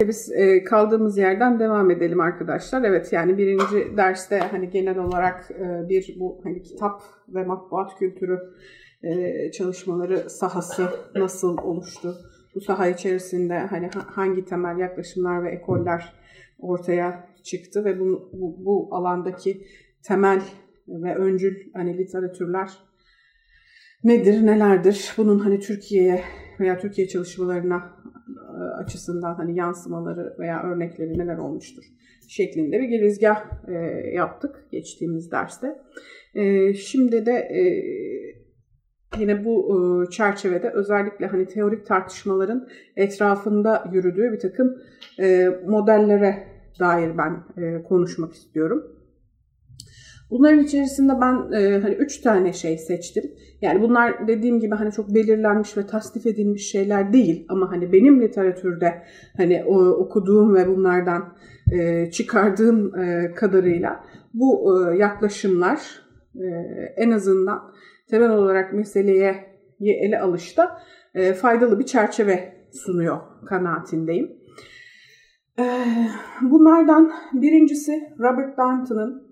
Biz e, kaldığımız yerden devam edelim arkadaşlar. Evet yani birinci derste hani genel olarak e, bir bu hani kitap ve matbuat kültürü e, çalışmaları sahası nasıl oluştu? Bu saha içerisinde hani hangi temel yaklaşımlar ve ekoller ortaya çıktı ve bu, bu, bu alandaki temel ve öncül hani literatürler nedir, nelerdir? Bunun hani Türkiye'ye veya Türkiye çalışmalarına açısından hani yansımaları veya örnekleri neler olmuştur şeklinde bir girizgah e, yaptık geçtiğimiz derste. E, şimdi de e, yine bu e, çerçevede özellikle hani teorik tartışmaların etrafında yürüdüğü bir takım e, modellere dair ben e, konuşmak istiyorum. Bunların içerisinde ben e, hani üç tane şey seçtim. Yani bunlar dediğim gibi hani çok belirlenmiş ve tasnif edilmiş şeyler değil ama hani benim literatürde hani o, okuduğum ve bunlardan e, çıkardığım e, kadarıyla bu e, yaklaşımlar e, en azından temel olarak meseleye ele alışta e, faydalı bir çerçeve sunuyor kanaatindeyim. E, bunlardan birincisi Robert Darnton'ın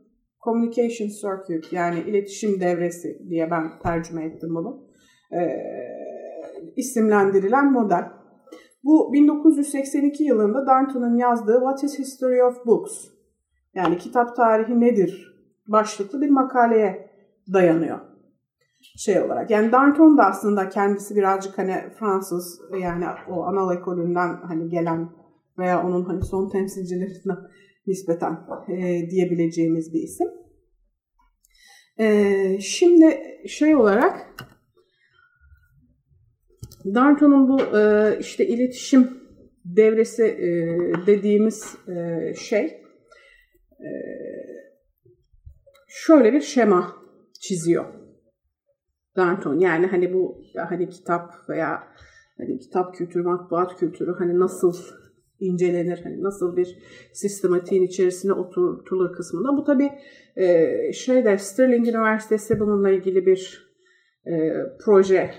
Communication Circuit yani iletişim devresi diye ben tercüme ettim bunu. E, isimlendirilen model. Bu 1982 yılında Darnton'un yazdığı What is History of Books? Yani kitap tarihi nedir? başlıklı bir makaleye dayanıyor. Şey olarak. Yani Darnton da aslında kendisi birazcık hani Fransız yani o anal ekolünden hani gelen veya onun hani son temsilcilerinden nispeten e, diyebileceğimiz bir isim. E, şimdi şey olarak Darnton'un bu e, işte iletişim devresi e, dediğimiz e, şey e, şöyle bir şema çiziyor. Darnton yani hani bu hani kitap veya hani kitap kültürü, matbuat kültürü hani nasıl incelenir, hani nasıl bir sistematiğin içerisine oturtulur kısmında. Bu tabi e, şeyde Stirling Üniversitesi bununla ilgili bir e, proje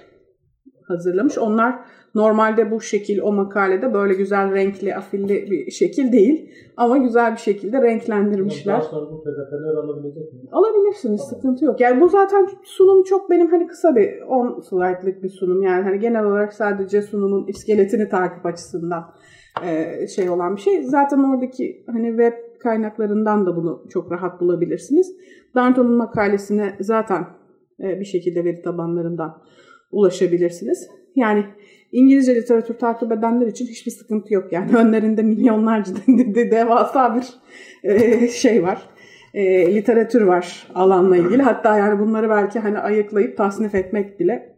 hazırlamış. Onlar normalde bu şekil o makalede böyle güzel renkli, afilli bir şekil değil. Ama güzel bir şekilde renklendirmişler. Daha sonra bu PDF'ler alabilecek mi? Alabilirsiniz, tamam. sıkıntı yok. Yani bu zaten sunum çok benim hani kısa bir 10 slaytlık bir sunum. Yani hani genel olarak sadece sunumun iskeletini takip açısından şey olan bir şey. Zaten oradaki hani web kaynaklarından da bunu çok rahat bulabilirsiniz. Darnton'un makalesine zaten e, bir şekilde veri tabanlarından ulaşabilirsiniz. Yani İngilizce literatür takip edenler için hiçbir sıkıntı yok. Yani önlerinde milyonlarca de devasa bir e, şey var. E, literatür var alanla ilgili. Hatta yani bunları belki hani ayıklayıp tasnif etmek bile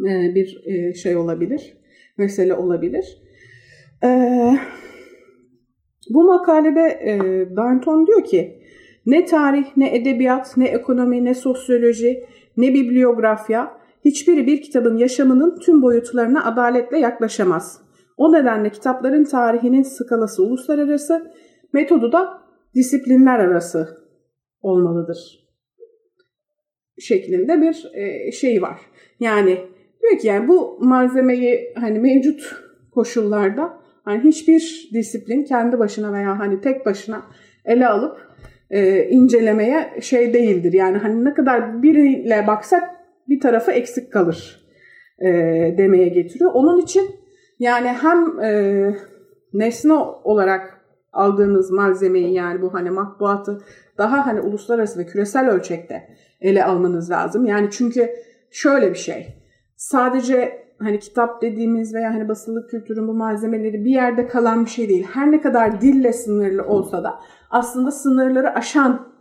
e, bir e, şey olabilir. Mesele olabilir. Ee, bu makalede e, Darnton diyor ki ne tarih, ne edebiyat, ne ekonomi, ne sosyoloji, ne bibliografya hiçbiri bir kitabın yaşamının tüm boyutlarına adaletle yaklaşamaz. O nedenle kitapların tarihinin skalası uluslararası, metodu da disiplinler arası olmalıdır. Şeklinde bir e, şey var. Yani diyor ki yani bu malzemeyi hani mevcut koşullarda Hani hiçbir disiplin kendi başına veya hani tek başına ele alıp e, incelemeye şey değildir. Yani hani ne kadar biriyle baksak bir tarafı eksik kalır e, demeye getiriyor. Onun için yani hem e, nesne olarak aldığınız malzemeyi yani bu hani matbuatı daha hani uluslararası ve küresel ölçekte ele almanız lazım. Yani çünkü şöyle bir şey. Sadece hani kitap dediğimiz veya hani basılı kültürün bu malzemeleri bir yerde kalan bir şey değil. Her ne kadar dille sınırlı olsa da aslında sınırları aşan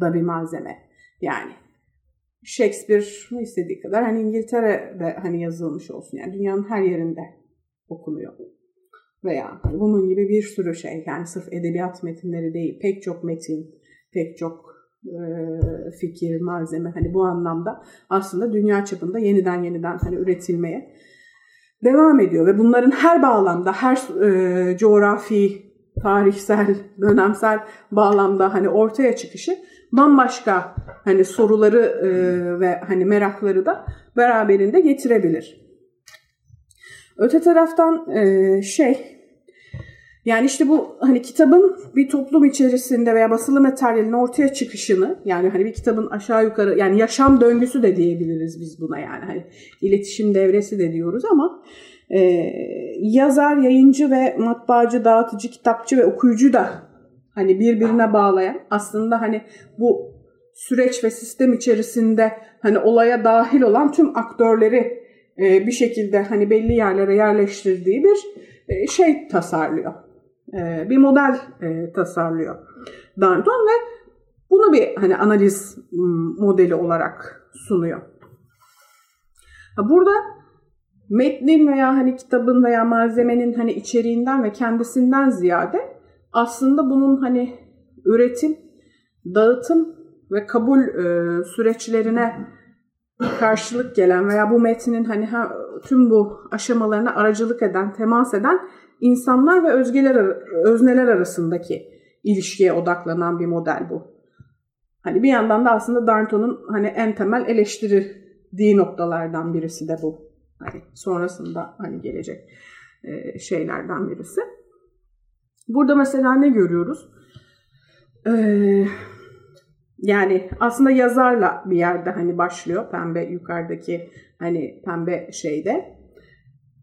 da bir malzeme. Yani Shakespeare istediği kadar hani İngiltere'de hani yazılmış olsun. Yani dünyanın her yerinde okunuyor. Veya bunun gibi bir sürü şey. Yani sırf edebiyat metinleri değil. Pek çok metin, pek çok fikir, malzeme hani bu anlamda aslında dünya çapında yeniden yeniden hani üretilmeye devam ediyor ve bunların her bağlamda, her e, coğrafi, tarihsel, dönemsel bağlamda hani ortaya çıkışı bambaşka hani soruları e, ve hani merakları da beraberinde getirebilir. Öte taraftan e, şey Yani işte bu hani kitabın bir toplum içerisinde veya basılı materyalin ortaya çıkışını yani hani bir kitabın aşağı yukarı yani yaşam döngüsü de diyebiliriz biz buna yani hani iletişim devresi de diyoruz ama e, yazar, yayıncı ve matbaacı, dağıtıcı, kitapçı ve okuyucu da hani birbirine bağlayan aslında hani bu süreç ve sistem içerisinde hani olaya dahil olan tüm aktörleri e, bir şekilde hani belli yerlere yerleştirdiği bir e, şey tasarlıyor. E, bir model e, tasarlıyor Danton ve bunu bir hani analiz modeli olarak sunuyor. Burada metnin veya hani kitabın veya malzemenin hani içeriğinden ve kendisinden ziyade aslında bunun hani üretim, dağıtım ve kabul e, süreçlerine karşılık gelen veya bu metnin hani ha, tüm bu aşamalarına aracılık eden, temas eden insanlar ve özgeler, özneler arasındaki ilişkiye odaklanan bir model bu. Hani bir yandan da aslında Danton'un hani en temel eleştirdiği noktalardan birisi de bu. Hani sonrasında hani gelecek e, şeylerden birisi. Burada mesela ne görüyoruz? Ee, yani aslında yazarla bir yerde hani başlıyor pembe yukarıdaki hani pembe şeyde.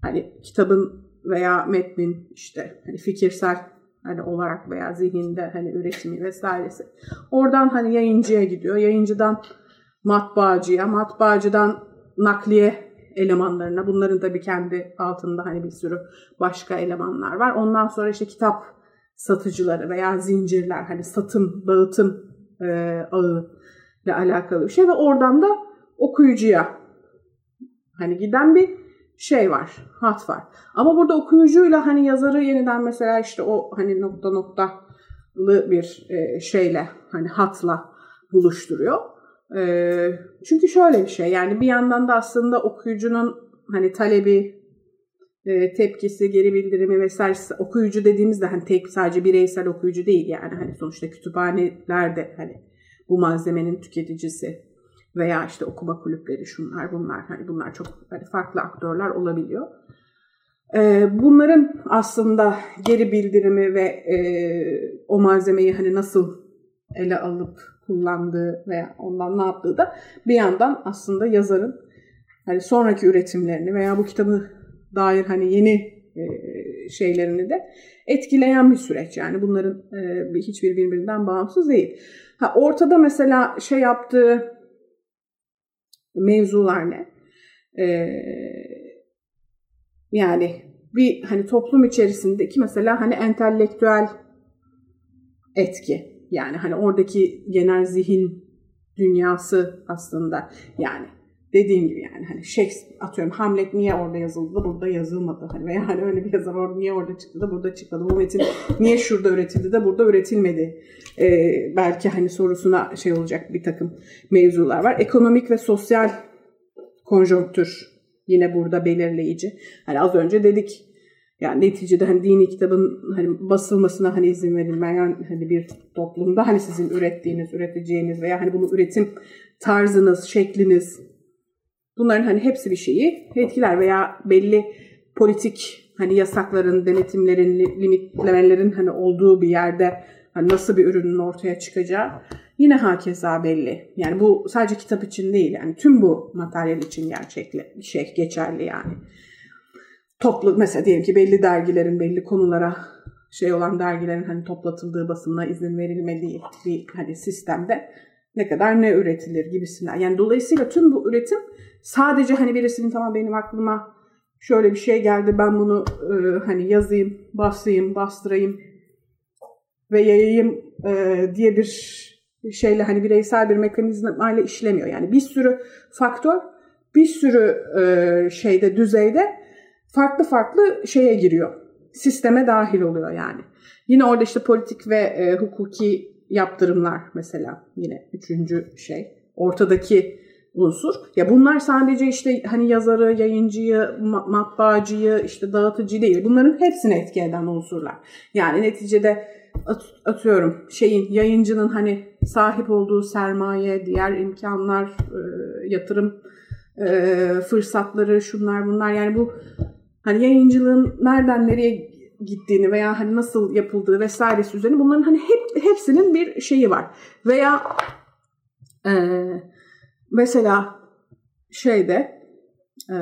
Hani kitabın veya metnin işte hani fikirsel hani olarak veya zihinde hani üretimi vesairesi. Oradan hani yayıncıya gidiyor. Yayıncıdan matbaacıya, matbaacıdan nakliye elemanlarına. Bunların tabii kendi altında hani bir sürü başka elemanlar var. Ondan sonra işte kitap satıcıları veya zincirler hani satım, dağıtım e, ağı ile alakalı bir şey ve oradan da okuyucuya hani giden bir şey var, hat var. Ama burada okuyucuyla hani yazarı yeniden mesela işte o hani nokta noktalı bir e, şeyle hani hatla buluşturuyor. E, çünkü şöyle bir şey yani bir yandan da aslında okuyucunun hani talebi, e, tepkisi, geri bildirimi vesaire okuyucu dediğimizde hani tek sadece bireysel okuyucu değil yani hani sonuçta kütüphaneler de hani bu malzemenin tüketicisi veya işte okuma kulüpleri şunlar bunlar hani bunlar çok hani farklı aktörler olabiliyor. E, bunların aslında geri bildirimi ve e, o malzemeyi hani nasıl ele alıp kullandığı veya ondan ne yaptığı da bir yandan aslında yazarın hani sonraki üretimlerini veya bu kitabı dair hani yeni e, şeylerini de etkileyen bir süreç. Yani bunların e, hiçbir birbirinden bağımsız değil. Ha, ortada mesela şey yaptığı mevzular ne? E, yani bir hani toplum içerisindeki mesela hani entelektüel etki. Yani hani oradaki genel zihin dünyası aslında yani dediğim gibi yani hani Shakespeare atıyorum Hamlet niye orada yazıldı da burada yazılmadı? Hani veya hani öyle bir yazar orada niye orada çıktı da burada çıkmadı? Bu metin niye şurada üretildi de burada üretilmedi? Ee, belki hani sorusuna şey olacak bir takım mevzular var. Ekonomik ve sosyal konjonktür yine burada belirleyici. Hani az önce dedik yani neticede hani dini kitabın hani basılmasına hani izin verilmeyen hani bir toplumda hani sizin ürettiğiniz, üreteceğiniz veya hani bunu üretim tarzınız, şekliniz Bunların hani hepsi bir şeyi etkiler veya belli politik hani yasakların, denetimlerin, limitlemelerin hani olduğu bir yerde hani nasıl bir ürünün ortaya çıkacağı yine hakeza belli. Yani bu sadece kitap için değil yani tüm bu materyal için gerçekli şey geçerli yani. Toplu mesela diyelim ki belli dergilerin belli konulara şey olan dergilerin hani toplatıldığı basımına izin verilmediği bir hani sistemde ne kadar ne üretilir gibisinden. Yani dolayısıyla tüm bu üretim sadece hani birisinin tamam benim aklıma şöyle bir şey geldi ben bunu e, hani yazayım, basayım, bastırayım ve yayayım e, diye bir şeyle hani bireysel bir mekanizma ile işlemiyor. Yani bir sürü faktör bir sürü e, şeyde düzeyde farklı farklı şeye giriyor. Sisteme dahil oluyor yani. Yine orada işte politik ve e, hukuki yaptırımlar mesela yine üçüncü şey. Ortadaki unsur. Ya bunlar sadece işte hani yazarı, yayıncıyı, matbaacıyı, işte dağıtıcı değil. Bunların hepsini etki eden unsurlar. Yani neticede atıyorum şeyin yayıncının hani sahip olduğu sermaye, diğer imkanlar, e, yatırım e, fırsatları, şunlar bunlar. Yani bu hani yayıncılığın nereden nereye gittiğini veya hani nasıl yapıldığı vesairesi üzerine bunların hani hep hepsinin bir şeyi var. Veya e, mesela şeyde e,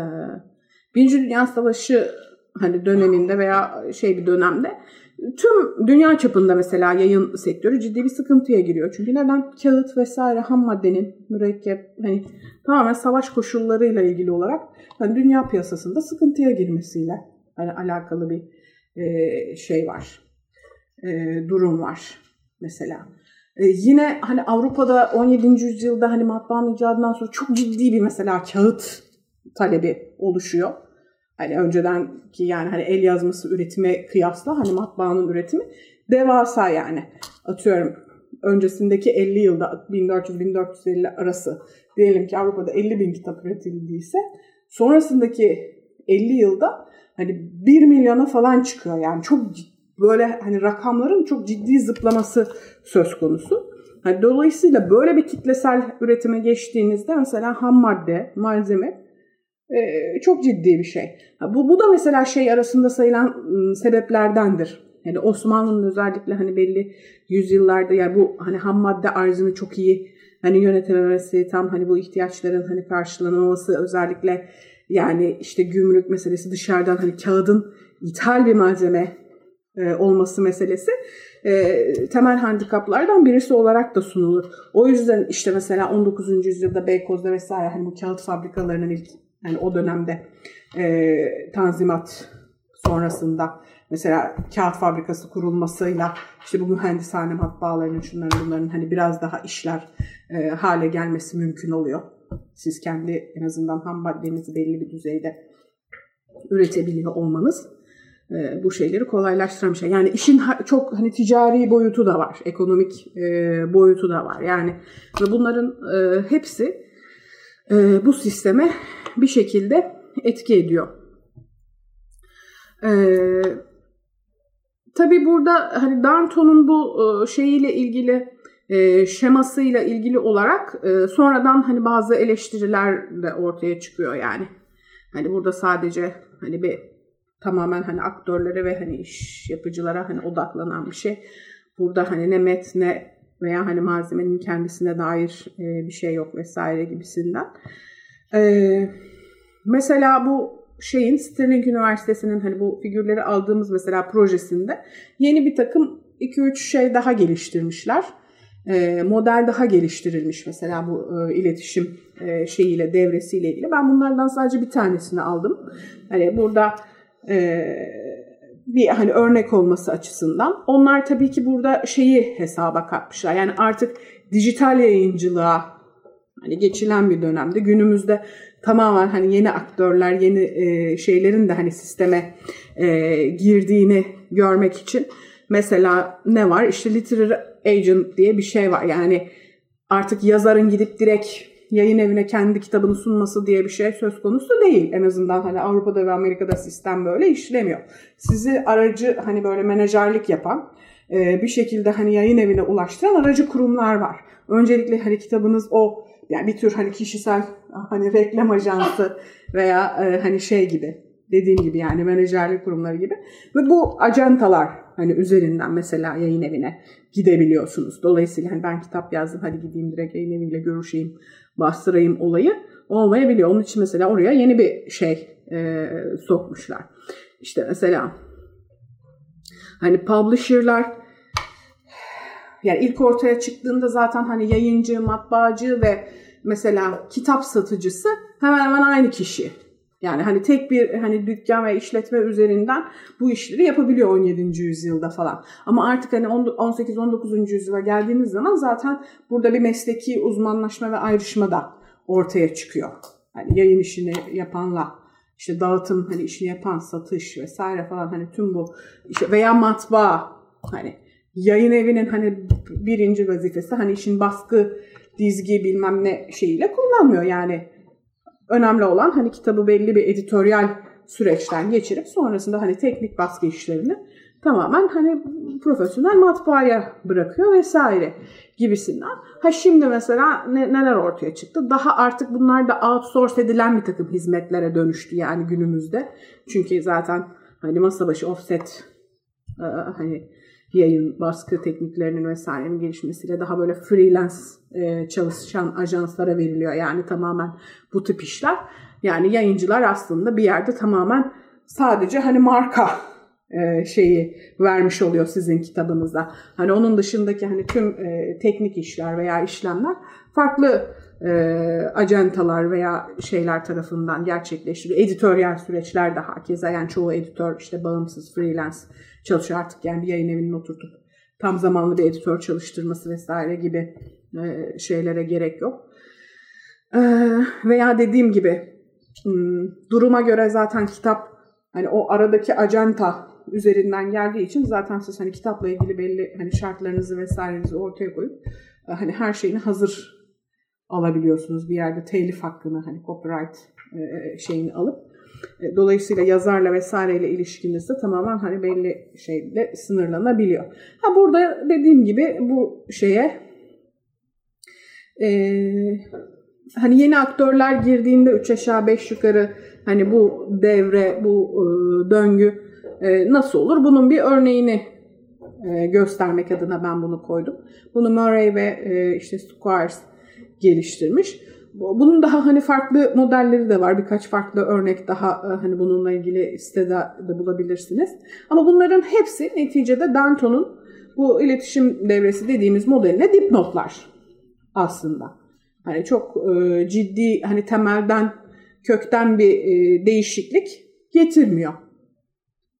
Birinci Dünya Savaşı hani döneminde veya şey bir dönemde tüm dünya çapında mesela yayın sektörü ciddi bir sıkıntıya giriyor. Çünkü neden? Kağıt vesaire ham maddenin mürekkep hani tamamen savaş koşullarıyla ilgili olarak hani dünya piyasasında sıkıntıya girmesiyle hani alakalı bir e, şey var. E, durum var mesela. E, yine hani Avrupa'da 17. yüzyılda hani matbaanın icadından sonra çok ciddi bir mesela kağıt talebi oluşuyor. Hani önceden ki yani hani el yazması üretime kıyasla hani matbaanın üretimi devasa yani. Atıyorum öncesindeki 50 yılda 1400-1450 arası diyelim ki Avrupa'da 50 bin kitap üretildiyse sonrasındaki 50 yılda hani 1 milyona falan çıkıyor. Yani çok böyle hani rakamların çok ciddi zıplaması söz konusu. Yani dolayısıyla böyle bir kitlesel üretime geçtiğinizde mesela ham madde, malzeme e, çok ciddi bir şey. Bu, bu da mesela şey arasında sayılan ıı, sebeplerdendir. Yani Osmanlı'nın özellikle hani belli yüzyıllarda yani bu hani ham madde arzını çok iyi hani yönetememesi, tam hani bu ihtiyaçların hani karşılanamaması özellikle yani işte gümrük meselesi dışarıdan hani kağıdın ithal bir malzeme olması meselesi e, temel handikaplardan birisi olarak da sunulur. O yüzden işte mesela 19. yüzyılda Beykoz'da vesaire hani bu kağıt fabrikalarının ilk yani o dönemde e, Tanzimat sonrasında mesela kağıt fabrikası kurulmasıyla işte bu mühendishane matbaalarının şunların bunların hani biraz daha işler e, hale gelmesi mümkün oluyor. Siz kendi en azından ham maddenizi belli bir düzeyde üretebiliyor olmanız e, bu şeyleri kolaylaştıran bir şey. Yani işin çok hani ticari boyutu da var, ekonomik e, boyutu da var. Yani bunların e, hepsi e, bu sisteme bir şekilde etki ediyor. Ee, tabii burada hani Danton'un bu e, şeyiyle ilgili e, şemasıyla ilgili olarak e, sonradan hani bazı eleştiriler de ortaya çıkıyor yani. Hani burada sadece hani bir tamamen hani aktörlere ve hani iş yapıcılara hani odaklanan bir şey. Burada hani ne metne veya hani malzemenin kendisine dair e, bir şey yok vesaire gibisinden. Ee, mesela bu şeyin Stirling Üniversitesi'nin hani bu figürleri aldığımız mesela projesinde yeni bir takım 2-3 şey daha geliştirmişler. E, model daha geliştirilmiş mesela bu e, iletişim e, şeyiyle devresiyle ilgili. Ben bunlardan sadece bir tanesini aldım. Hani burada e, bir hani örnek olması açısından. Onlar tabii ki burada şeyi hesaba katmışlar. Yani artık dijital yayıncılığa hani geçilen bir dönemde günümüzde tamamen hani yeni aktörler, yeni e, şeylerin de hani sisteme e, girdiğini görmek için mesela ne var? İşte literary agent diye bir şey var. Yani artık yazarın gidip direkt yayın evine kendi kitabını sunması diye bir şey söz konusu değil. En azından hani Avrupa'da ve Amerika'da sistem böyle işlemiyor. Sizi aracı hani böyle menajerlik yapan e, bir şekilde hani yayın evine ulaştıran aracı kurumlar var. Öncelikle hani kitabınız o yani bir tür hani kişisel hani reklam ajansı veya e, hani şey gibi dediğim gibi yani menajerlik kurumları gibi ve bu ajantalar hani üzerinden mesela yayın evine gidebiliyorsunuz. Dolayısıyla hani ben kitap yazdım hadi gideyim direkt yayın eviyle görüşeyim, bastırayım olayı olmayabiliyor. Onun için mesela oraya yeni bir şey e, sokmuşlar. İşte mesela hani publisher'lar yani ilk ortaya çıktığında zaten hani yayıncı, matbaacı ve mesela kitap satıcısı hemen hemen aynı kişi. Yani hani tek bir hani dükkan ve işletme üzerinden bu işleri yapabiliyor 17. yüzyılda falan. Ama artık hani 18-19. yüzyıla geldiğimiz zaman zaten burada bir mesleki uzmanlaşma ve ayrışma da ortaya çıkıyor. Hani yayın işini yapanla işte dağıtım hani işini yapan satış vesaire falan hani tüm bu işte veya matbaa hani yayın evinin hani birinci vazifesi hani işin baskı, dizgi bilmem ne şeyiyle kullanmıyor. Yani önemli olan hani kitabı belli bir editoryal süreçten geçirip sonrasında hani teknik baskı işlerini tamamen hani profesyonel matbaaya bırakıyor vesaire gibisinden. Ha şimdi mesela ne, neler ortaya çıktı? Daha artık bunlar da outsource edilen bir takım hizmetlere dönüştü yani günümüzde. Çünkü zaten hani masa başı offset hani yayın baskı tekniklerinin vesairenin gelişmesiyle daha böyle freelance e, çalışan ajanslara veriliyor. Yani tamamen bu tip işler. Yani yayıncılar aslında bir yerde tamamen sadece hani marka e, şeyi vermiş oluyor sizin kitabınızda. Hani onun dışındaki hani tüm e, teknik işler veya işlemler farklı e, ajantalar veya şeyler tarafından gerçekleştiriliyor. Editoryal süreçler de hakeza yani çoğu editör işte bağımsız freelance çalışıyor artık yani bir yayın evinin oturtup tam zamanlı bir editör çalıştırması vesaire gibi e, şeylere gerek yok. E, veya dediğim gibi hmm, duruma göre zaten kitap hani o aradaki ajanta üzerinden geldiği için zaten siz hani kitapla ilgili belli hani şartlarınızı vesairenizi ortaya koyup e, hani her şeyini hazır alabiliyorsunuz bir yerde telif hakkını hani copyright e, şeyini alıp e, dolayısıyla yazarla vesaireyle ilişkiniz de tamamen hani belli şeyle sınırlanabiliyor. Ha burada dediğim gibi bu şeye e, hani yeni aktörler girdiğinde 3 aşağı 5 yukarı hani bu devre bu e, döngü e, nasıl olur? Bunun bir örneğini e, göstermek adına ben bunu koydum. Bunu Murray ve e, işte Squires geliştirmiş. Bunun daha hani farklı modelleri de var. Birkaç farklı örnek daha e, hani bununla ilgili sitede de bulabilirsiniz. Ama bunların hepsi neticede Danton'un bu iletişim devresi dediğimiz modeline dipnotlar aslında. Hani çok e, ciddi hani temelden kökten bir e, değişiklik getirmiyor.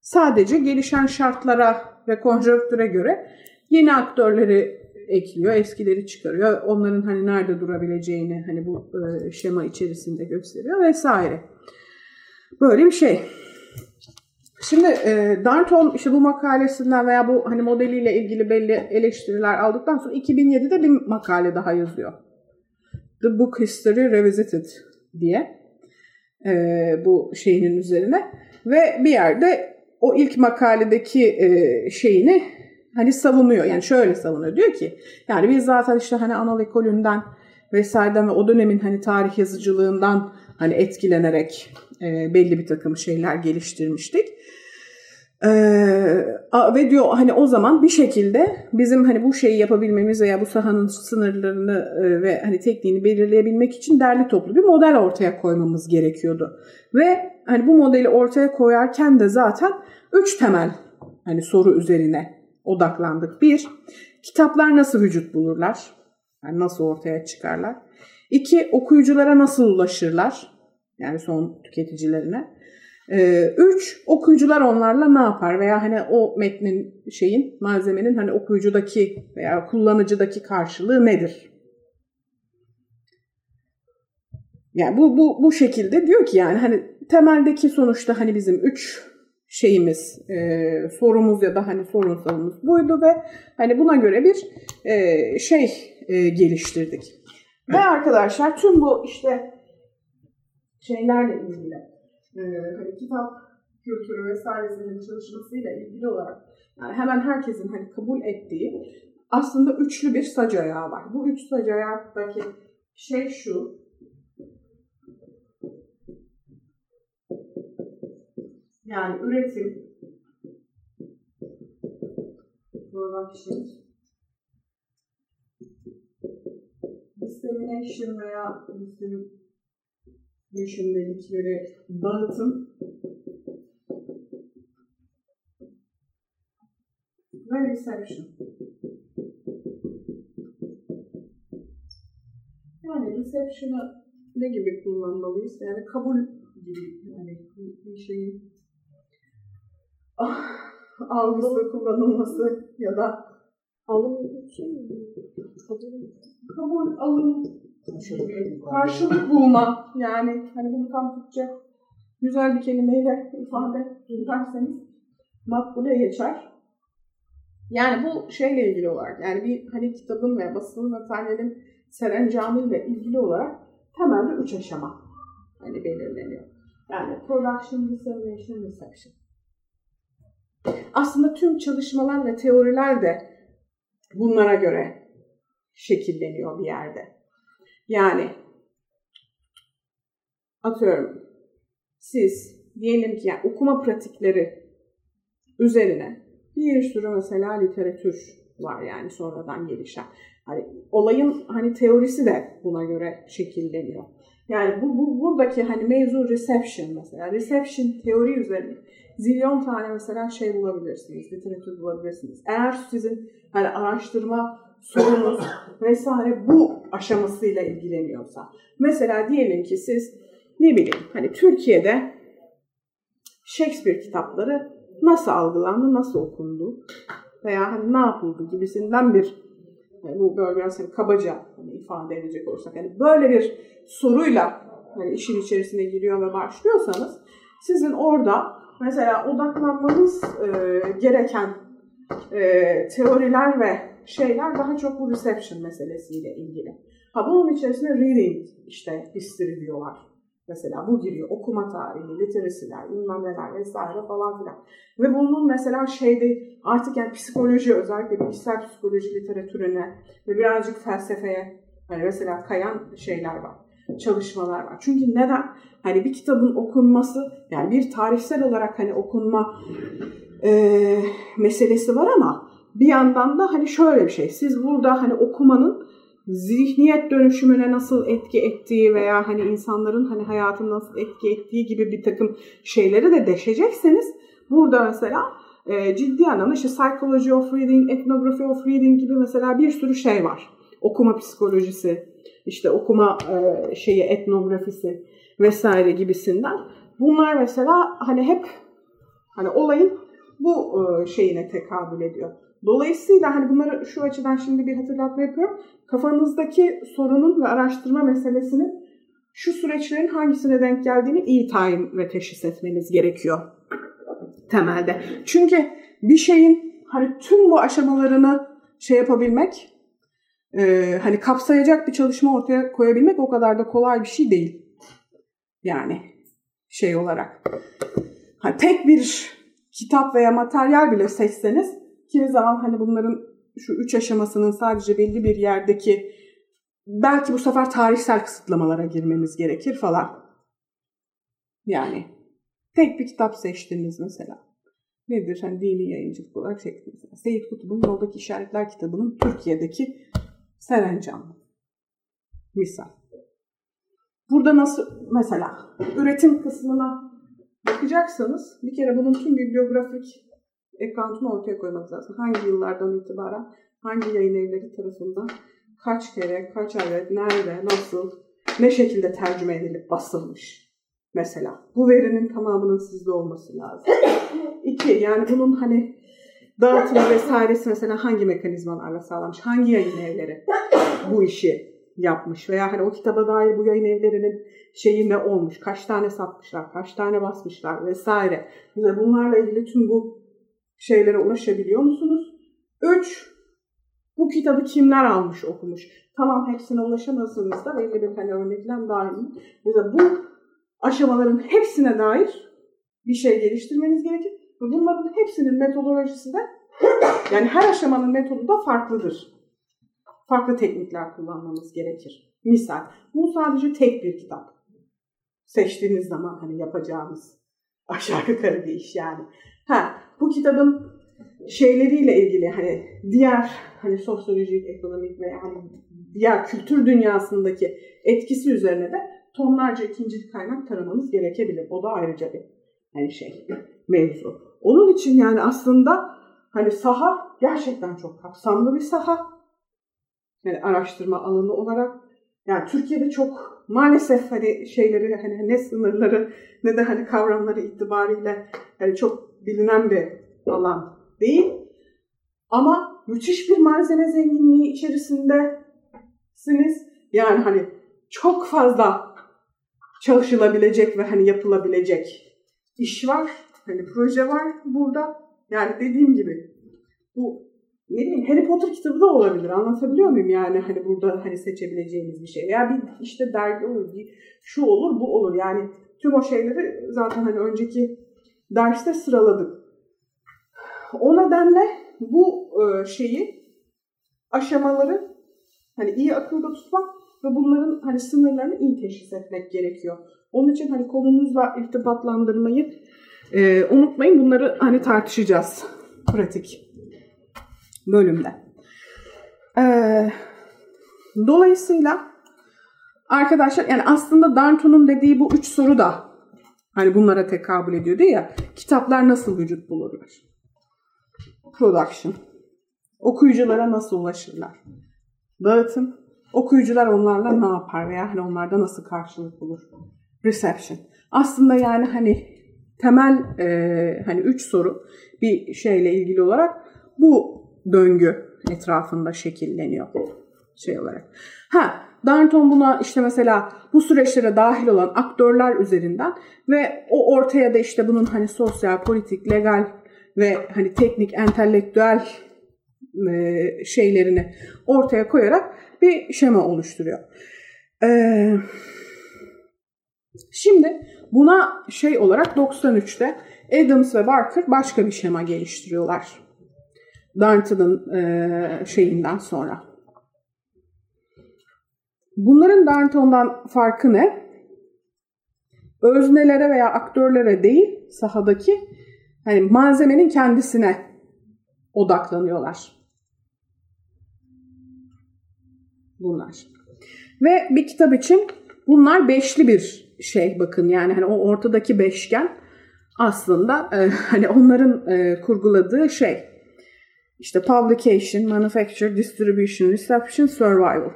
Sadece gelişen şartlara ve konjonktüre göre yeni aktörleri ekliyor, eskileri çıkarıyor. Onların hani nerede durabileceğini hani bu e, şema içerisinde gösteriyor vesaire. Böyle bir şey. Şimdi e, Darnton işte bu makalesinden veya bu hani modeliyle ilgili belli eleştiriler aldıktan sonra 2007'de bir makale daha yazıyor. The Book History Revisited diye e, bu şeyinin üzerine ve bir yerde o ilk makaledeki e, şeyini hani savunuyor. Yani şöyle savunuyor. Diyor ki yani biz zaten işte hani Anadolu ekolünden vesaireden ve o dönemin hani tarih yazıcılığından hani etkilenerek e, belli bir takım şeyler geliştirmiştik. Ee, ve diyor hani o zaman bir şekilde bizim hani bu şeyi yapabilmemiz veya bu sahanın sınırlarını e, ve hani tekniğini belirleyebilmek için derli toplu bir model ortaya koymamız gerekiyordu. Ve hani bu modeli ortaya koyarken de zaten üç temel hani soru üzerine odaklandık. Bir, kitaplar nasıl vücut bulurlar? Yani nasıl ortaya çıkarlar? İki, okuyuculara nasıl ulaşırlar? Yani son tüketicilerine. Ee, üç, okuyucular onlarla ne yapar? Veya hani o metnin şeyin, malzemenin hani okuyucudaki veya kullanıcıdaki karşılığı nedir? Yani bu, bu, bu şekilde diyor ki yani hani temeldeki sonuçta hani bizim üç şeyimiz, e, sorumuz ya da hani sorunsalımız buydu ve hani buna göre bir e, şey e, geliştirdik. Ve arkadaşlar tüm bu işte şeylerle ilgili e, hani kitap kültürü vesairesinin çalışmasıyla ilgili olarak yani hemen herkesin hani kabul ettiği aslında üçlü bir sac ayağı var. Bu üç sac ayaktaki şey şu, Yani üretim, production, dissemination veya distribution dedikleri dağıtım ve reception. Yani reception'ı ne gibi kullanmalıyız? Yani kabul gibi yani bir şeyin algısı kullanılması ya da alım şey mi? Kabul, alım, karşılık bulma. Yani hani bunu tam Türkçe güzel bir kelimeyle ifade ederseniz makbule geçer. Yani bu şeyle ilgili olarak yani bir hani kitabın ve basın materyalin serencamı ile ilgili olarak temelde üç aşama hani belirleniyor. Yani production, dissemination, reception. Aslında tüm çalışmalar ve teoriler de bunlara göre şekilleniyor bir yerde. Yani atıyorum siz diyelim ki yani okuma pratikleri üzerine Bir sürü mesela literatür var yani sonradan gelişen. Hani olayın hani teorisi de buna göre şekilleniyor. Yani bu, bu buradaki hani mevzu reception mesela. Reception teori üzerine zilyon tane mesela şey bulabilirsiniz, literatür bulabilirsiniz. Eğer sizin hani araştırma sorunuz vesaire bu aşamasıyla ilgileniyorsa. Mesela diyelim ki siz ne bileyim hani Türkiye'de Shakespeare kitapları nasıl algılandı, nasıl okundu veya hani ne yapıldı gibisinden bir yani bu böyle biraz hani kabaca hani ifade edecek olursak yani böyle bir soruyla hani işin içerisine giriyor ve başlıyorsanız sizin orada mesela odaklanmanız e, gereken e, teoriler ve şeyler daha çok bu reception meselesiyle ilgili. Ha bunun içerisinde reading işte history diyorlar. Mesela bu giriyor. Okuma tarihi, literasiler, bilmem neler vesaire falan filan. Ve bunun mesela şeyde artık yani psikoloji özellikle bilgisayar psikoloji literatürüne ve birazcık felsefeye hani mesela kayan şeyler var. Çalışmalar var. Çünkü neden? Hani bir kitabın okunması yani bir tarihsel olarak hani okunma e, meselesi var ama bir yandan da hani şöyle bir şey. Siz burada hani okumanın zihniyet dönüşümüne nasıl etki ettiği veya hani insanların hani hayatını nasıl etki ettiği gibi bir takım şeyleri de deşecekseniz burada mesela e, ciddi anlamda işte psychology of reading, ethnography of reading gibi mesela bir sürü şey var. Okuma psikolojisi, işte okuma e, şeyi etnografisi vesaire gibisinden. Bunlar mesela hani hep hani olayın bu e, şeyine tekabül ediyor. Dolayısıyla hani bunları şu açıdan şimdi bir hatırlatma yapıyorum. Kafanızdaki sorunun ve araştırma meselesinin şu süreçlerin hangisine denk geldiğini iyi tayin ve teşhis etmeniz gerekiyor temelde. Çünkü bir şeyin hani tüm bu aşamalarını şey yapabilmek, e, hani kapsayacak bir çalışma ortaya koyabilmek o kadar da kolay bir şey değil. Yani şey olarak. Hani tek bir kitap veya materyal bile seçseniz kimi zaman hani bunların şu üç aşamasının sadece belli bir yerdeki belki bu sefer tarihsel kısıtlamalara girmemiz gerekir falan. Yani tek bir kitap seçtiniz mesela. Nedir? Hani dini yayıncılık olarak. Mesela. Seyit Kutub'un Yoldaki İşaretler kitabının Türkiye'deki Serencan. Misal. Burada nasıl mesela üretim kısmına bakacaksanız bir kere bunun tüm bibliografik account'unu ortaya koymak lazım. Hangi yıllardan itibaren hangi yayın evleri tarafından kaç kere, kaç ayet, nerede, nasıl, ne şekilde tercüme edilip basılmış mesela. Bu verinin tamamının sizde olması lazım. İki, yani bunun hani dağıtımı vesairesi mesela hangi mekanizmalarla sağlanmış, hangi yayın evleri bu işi yapmış veya hani o kitaba dair bu yayın evlerinin şeyi ne olmuş, kaç tane satmışlar, kaç tane basmışlar vesaire. Mesela bunlarla ilgili tüm bu şeylere ulaşabiliyor musunuz? Üç, bu kitabı kimler almış, okumuş? Tamam hepsine ulaşamazsınız da belli bir hani örneklem dahil. Mesela bu aşamaların hepsine dair bir şey geliştirmeniz gerekir. Ve bunların hepsinin metodolojisi de yani her aşamanın metodu da farklıdır. Farklı teknikler kullanmamız gerekir. Misal, bu sadece tek bir kitap. Seçtiğiniz zaman hani yapacağımız aşağı yukarı bir iş yani. Ha, bu kitabın şeyleriyle ilgili hani diğer hani sosyolojik, ekonomik ve hani diğer kültür dünyasındaki etkisi üzerine de tonlarca ikinci kaynak taramanız gerekebilir. O da ayrıca bir hani şey mevzu. Onun için yani aslında hani saha gerçekten çok kapsamlı bir saha. Yani araştırma alanı olarak yani Türkiye'de çok maalesef hani şeyleri hani ne sınırları ne de hani kavramları itibariyle hani çok bilinen bir alan değil. Ama müthiş bir malzeme zenginliği içerisindesiniz. Yani hani çok fazla çalışılabilecek ve hani yapılabilecek iş var. Hani proje var burada. Yani dediğim gibi bu ne bileyim Harry Potter kitabı da olabilir. Anlatabiliyor muyum yani hani burada hani seçebileceğimiz bir şey. Veya bir işte dergi olur, bir şu olur, bu olur. Yani tüm o şeyleri zaten hani önceki derste sıraladık. O nedenle bu e, şeyi aşamaları hani iyi akılda tutmak ve bunların hani sınırlarını iyi teşhis etmek gerekiyor. Onun için hani konumuzla irtibatlandırmayı e, unutmayın. Bunları hani tartışacağız pratik bölümde. Ee, dolayısıyla arkadaşlar yani aslında Danton'un dediği bu üç soru da hani bunlara tekabül ediyor değil ya. Kitaplar nasıl vücut bulurlar? Production. Okuyuculara nasıl ulaşırlar? Dağıtım. Okuyucular onlarla ne yapar veya hani onlarda nasıl karşılık bulur? Reception. Aslında yani hani temel e, hani üç soru bir şeyle ilgili olarak bu döngü etrafında şekilleniyor şey olarak. Ha, Darnton buna işte mesela bu süreçlere dahil olan aktörler üzerinden ve o ortaya da işte bunun hani sosyal, politik, legal ve hani teknik, entelektüel e, şeylerini ortaya koyarak bir şema oluşturuyor. Ee, şimdi buna şey olarak 93'te Adams ve Barker başka bir şema geliştiriyorlar. Darnton'ın e, şeyinden sonra. Bunların Darnton'dan farkı ne? Öznelere veya aktörlere değil sahadaki hani malzemenin kendisine odaklanıyorlar. Bunlar. Ve bir kitap için bunlar beşli bir şey bakın yani hani o ortadaki beşgen aslında e, hani onların e, kurguladığı şey işte publication, manufacture, distribution, reception, survival.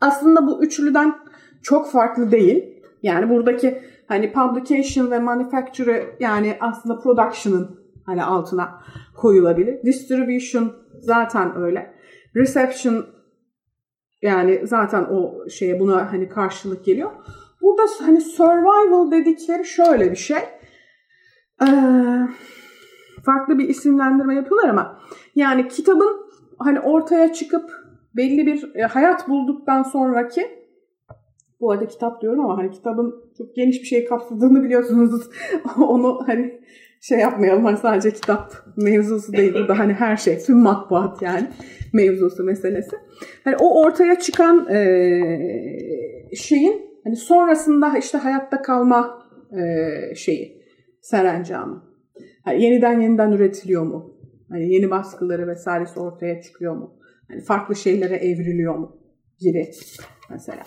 Aslında bu üçlüden çok farklı değil. Yani buradaki hani publication ve manufacture yani aslında production'ın hani altına koyulabilir. Distribution zaten öyle. Reception yani zaten o şeye buna hani karşılık geliyor. Burada hani survival dedikleri şöyle bir şey. Ee, farklı bir isimlendirme yapıyorlar ama yani kitabın hani ortaya çıkıp belli bir e, hayat bulduktan sonraki bu arada kitap diyorum ama hani kitabın çok geniş bir şey kapsadığını biliyorsunuz. Onu hani şey yapmayalım hani sadece kitap mevzusu değil burada hani her şey tüm matbuat yani mevzusu meselesi. Hani o ortaya çıkan e, şeyin hani sonrasında işte hayatta kalma e, şeyi serencamı. Hani yeniden yeniden üretiliyor mu? Hani yeni baskıları vesairesi ortaya çıkıyor mu? Hani farklı şeylere evriliyor mu? Gibi mesela.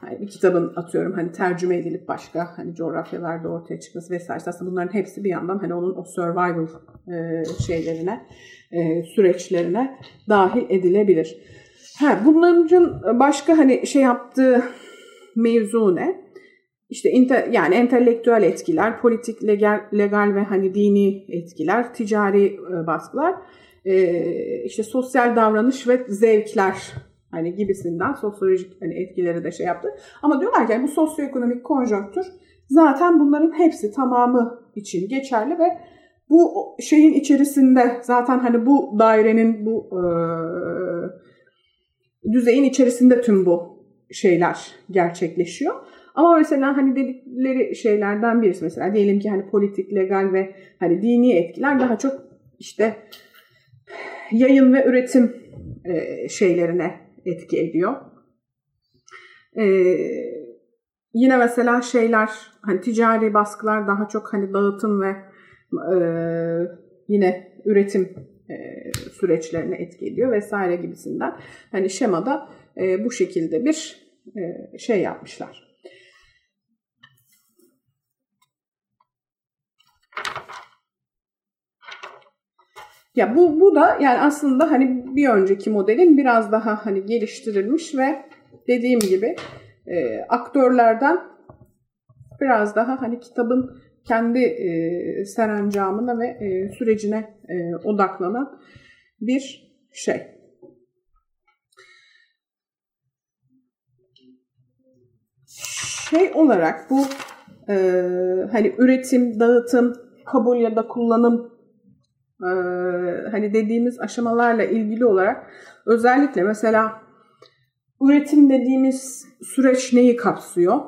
Hani bir kitabın atıyorum hani tercüme edilip başka hani coğrafyalarda ortaya çıkması vesaire. Aslında bunların hepsi bir yandan hani onun o survival e, şeylerine, e, süreçlerine dahil edilebilir. Ha, bunların başka hani şey yaptığı mevzu ne? İşte inte, yani entelektüel etkiler, politik, legal, legal ve hani dini etkiler, ticari e, baskılar, işte sosyal davranış ve zevkler hani gibisinden sosyolojik hani etkileri de şey yaptı. Ama diyorlar ki yani bu sosyoekonomik konjonktür zaten bunların hepsi tamamı için geçerli ve bu şeyin içerisinde zaten hani bu dairenin bu e, düzeyin içerisinde tüm bu şeyler gerçekleşiyor. Ama mesela hani dedikleri şeylerden birisi mesela diyelim ki hani politik, legal ve hani dini etkiler daha çok işte yayın ve üretim şeylerine etki ediyor. E, yine mesela şeyler hani ticari baskılar daha çok hani dağıtım ve e, yine üretim e, süreçlerine etki ediyor vesaire gibisinden. Hani şemada e, bu şekilde bir e, şey yapmışlar. Ya bu bu da yani aslında hani bir önceki modelin biraz daha hani geliştirilmiş ve dediğim gibi e, aktörlerden biraz daha hani kitabın kendi e, serencamına ve e, sürecine e, odaklanan bir şey. Şey olarak bu e, hani üretim, dağıtım, kabul ya da kullanım e, hani dediğimiz aşamalarla ilgili olarak özellikle mesela üretim dediğimiz süreç neyi kapsıyor?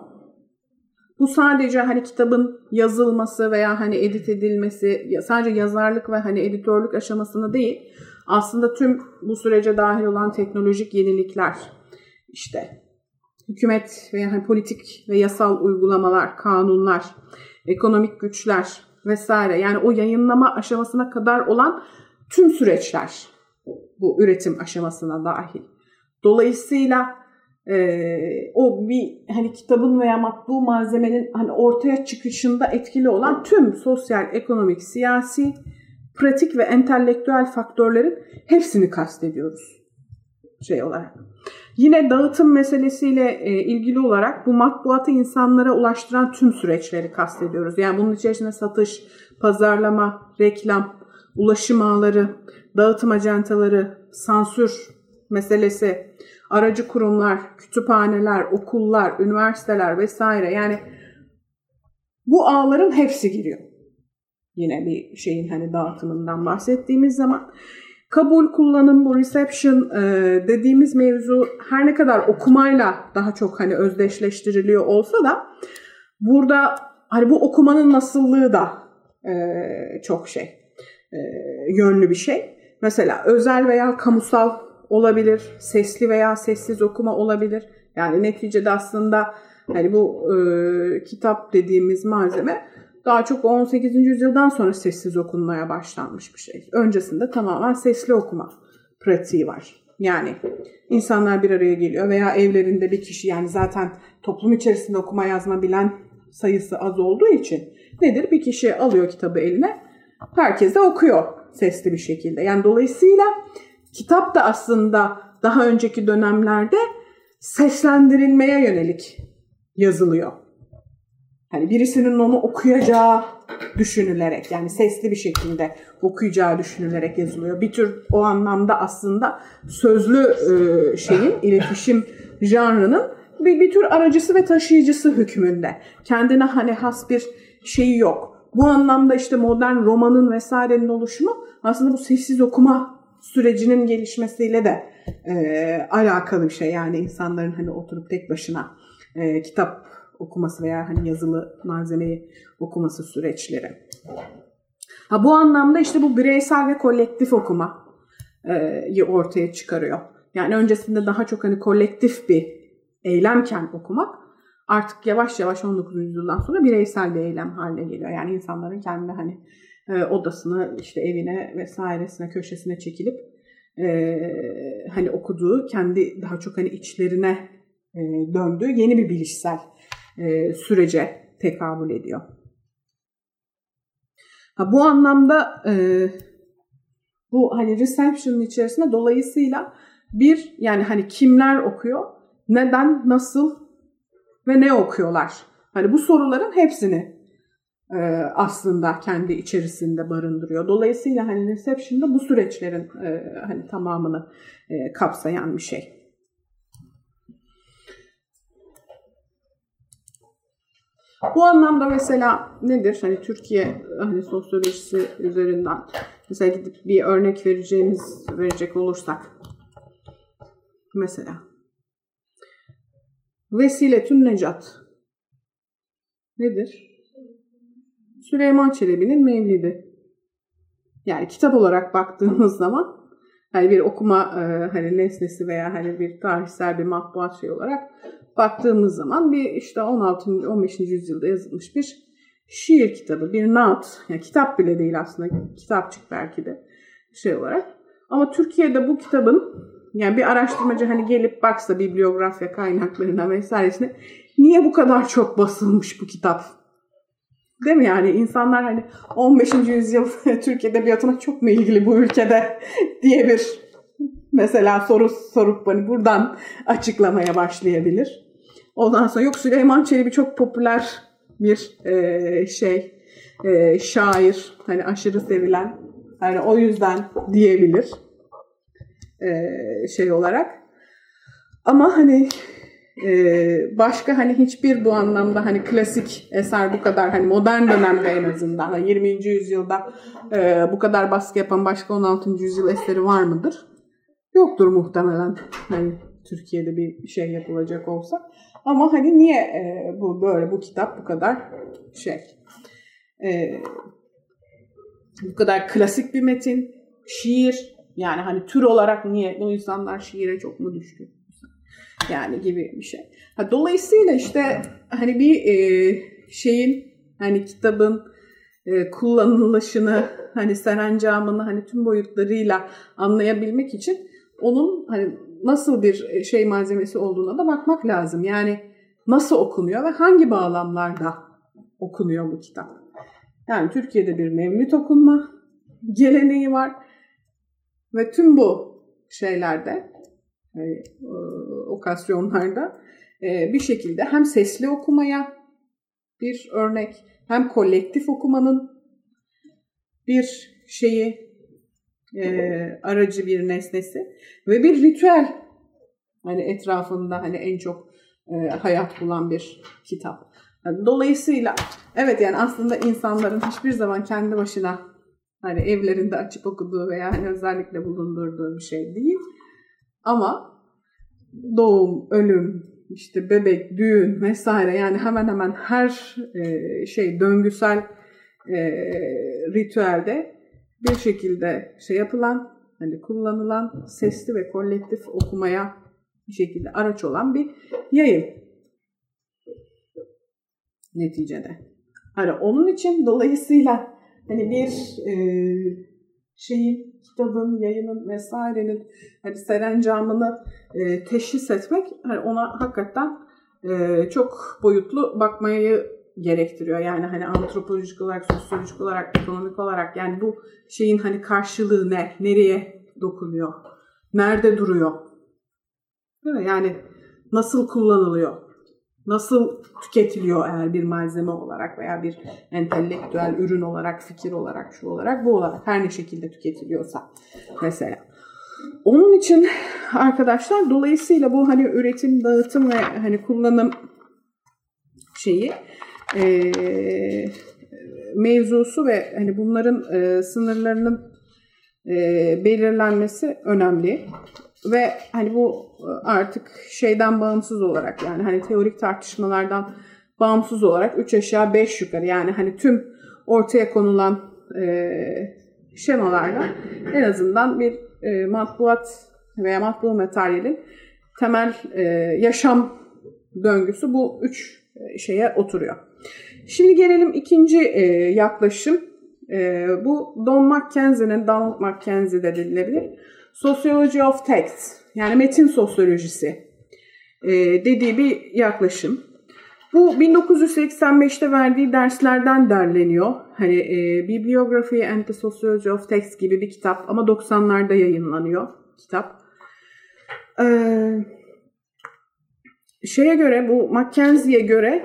Bu sadece hani kitabın yazılması veya hani edit edilmesi, sadece yazarlık ve hani editörlük aşamasını değil, aslında tüm bu sürece dahil olan teknolojik yenilikler, işte hükümet veya hani politik ve yasal uygulamalar, kanunlar, ekonomik güçler, vesaire yani o yayınlama aşamasına kadar olan tüm süreçler bu üretim aşamasına dahil. Dolayısıyla e, o bir hani kitabın veya matbu malzemenin hani ortaya çıkışında etkili olan tüm sosyal, ekonomik, siyasi, pratik ve entelektüel faktörlerin hepsini kastediyoruz şey olarak. Yine dağıtım meselesiyle e, ilgili olarak bu matbuatı insanlara ulaştıran tüm süreçleri kastediyoruz. Yani bunun içerisinde satış, pazarlama, reklam, ulaşım ağları, dağıtım ajantaları, sansür meselesi, aracı kurumlar, kütüphaneler, okullar, üniversiteler vesaire yani bu ağların hepsi giriyor. Yine bir şeyin hani dağıtımından bahsettiğimiz zaman kabul, kullanım, bu reception e, dediğimiz mevzu her ne kadar okumayla daha çok hani özdeşleştiriliyor olsa da burada hani bu okumanın nasıllığı da e, çok şey e, yönlü bir şey. Mesela özel veya kamusal olabilir, sesli veya sessiz okuma olabilir. Yani neticede aslında hani bu e, kitap dediğimiz malzeme daha çok 18. yüzyıldan sonra sessiz okunmaya başlanmış bir şey. Öncesinde tamamen sesli okuma pratiği var. Yani insanlar bir araya geliyor veya evlerinde bir kişi yani zaten toplum içerisinde okuma yazma bilen sayısı az olduğu için nedir? Bir kişi alıyor kitabı eline, herkes de okuyor sesli bir şekilde. Yani dolayısıyla kitap da aslında daha önceki dönemlerde seslendirilmeye yönelik yazılıyor. Hani birisinin onu okuyacağı düşünülerek yani sesli bir şekilde okuyacağı düşünülerek yazılıyor. Bir tür o anlamda aslında sözlü e, şeyin iletişim janrının bir, bir tür aracısı ve taşıyıcısı hükmünde. Kendine hani has bir şeyi yok. Bu anlamda işte modern romanın vesairenin oluşumu aslında bu sessiz okuma sürecinin gelişmesiyle de e, alakalı bir şey. Yani insanların hani oturup tek başına e, kitap okuması veya hani yazılı malzemeyi okuması süreçleri. Ha, bu anlamda işte bu bireysel ve kolektif okuma e, ortaya çıkarıyor. Yani öncesinde daha çok hani kolektif bir eylemken okumak artık yavaş yavaş 19. yüzyıldan sonra bireysel bir eylem haline geliyor. Yani insanların kendi hani e, odasına, işte evine vesairesine, köşesine çekilip e, hani okuduğu, kendi daha çok hani içlerine e, döndüğü yeni bir bilişsel e, sürece tekabül ediyor. Ha, bu anlamda e, bu hani reception'ın içerisinde dolayısıyla bir yani hani kimler okuyor, neden, nasıl ve ne okuyorlar? Hani bu soruların hepsini e, aslında kendi içerisinde barındırıyor. Dolayısıyla hani reception'da bu süreçlerin e, hani tamamını e, kapsayan bir şey. Bu anlamda mesela nedir? Hani Türkiye hani sosyolojisi üzerinden mesela gidip bir örnek vereceğimiz verecek olursak mesela Vesiletün Necat nedir? Süleyman Çelebi'nin Mevlidi. Yani kitap olarak baktığımız zaman hani bir okuma e, hani nesnesi veya hani bir tarihsel bir matbuat şey olarak baktığımız zaman bir işte 16. 15. yüzyılda yazılmış bir şiir kitabı, bir naat. Yani kitap bile değil aslında, kitapçık belki de şey olarak. Ama Türkiye'de bu kitabın yani bir araştırmacı hani gelip baksa bibliografya kaynaklarına vesairesine niye bu kadar çok basılmış bu kitap Değil mi yani insanlar hani 15. yüzyıl Türk Edebiyatı'na çok mu ilgili bu ülkede diye bir mesela soru sorup hani buradan açıklamaya başlayabilir. Ondan sonra yok Süleyman Çelebi çok popüler bir e, şey e, şair hani aşırı sevilen hani o yüzden diyebilir e, şey olarak. Ama hani ee, başka hani hiçbir bu anlamda hani klasik eser bu kadar hani modern dönemde en azından 20. Hani yüzyılda e, bu kadar baskı yapan başka 16. yüzyıl eseri var mıdır? Yoktur muhtemelen. Hani Türkiye'de bir şey yapılacak olsa. Ama hani niye e, bu böyle bu kitap bu kadar şey e, bu kadar klasik bir metin, şiir yani hani tür olarak niye bu insanlar şiire çok mu düşkün? yani gibi bir şey. Ha, dolayısıyla işte hani bir e, şeyin hani kitabın e, kullanılışını hani serencamını hani tüm boyutlarıyla anlayabilmek için onun hani nasıl bir şey malzemesi olduğuna da bakmak lazım. Yani nasıl okunuyor ve hangi bağlamlarda okunuyor bu kitap. Yani Türkiye'de bir mevlüt okunma geleneği var ve tüm bu şeylerde yani, e, okasyonlarda e, bir şekilde hem sesli okumaya bir örnek hem kolektif okumanın bir şeyi e, aracı bir nesnesi ve bir ritüel hani etrafında hani en çok e, hayat bulan bir kitap. Dolayısıyla evet yani aslında insanların hiçbir zaman kendi başına hani evlerinde açıp okuduğu veya hani özellikle bulundurduğu bir şey değil. Ama doğum, ölüm, işte bebek, düğün vesaire yani hemen hemen her e, şey döngüsel e, ritüelde bir şekilde şey yapılan hani kullanılan sesli ve kolektif okumaya bir şekilde araç olan bir yayın neticede. Hani onun için dolayısıyla hani bir e, şeyin, kitabın, yayının vesairenin hani serencamını e, teşhis etmek hani ona hakikaten e, çok boyutlu bakmayı gerektiriyor. Yani hani antropolojik olarak, sosyolojik olarak, ekonomik olarak yani bu şeyin hani karşılığı ne? Nereye dokunuyor? Nerede duruyor? Değil mi? Yani nasıl kullanılıyor? Nasıl tüketiliyor eğer bir malzeme olarak veya bir entelektüel ürün olarak, fikir olarak, şu olarak, bu olarak her ne şekilde tüketiliyorsa mesela. Onun için arkadaşlar dolayısıyla bu hani üretim, dağıtım ve hani kullanım şeyi e, mevzusu ve hani bunların e, sınırlarının e, belirlenmesi önemli ve hani bu artık şeyden bağımsız olarak yani hani teorik tartışmalardan bağımsız olarak 3 aşağı 5 yukarı yani hani tüm ortaya konulan e, şemalarla en azından bir e, matbuat veya matbu materyalin temel e, yaşam döngüsü bu üç e, şeye oturuyor. Şimdi gelelim ikinci e, yaklaşım. E, bu Don Mackenzie'nin, Donald Mackenzie de denilebilir. Sociology of Text yani metin sosyolojisi e, dediği bir yaklaşım. Bu 1985'te verdiği derslerden derleniyor. Hani e, Bibliography and the Sociology of Text gibi bir kitap ama 90'larda yayınlanıyor kitap. Ee, şeye göre bu Mackenzie'ye göre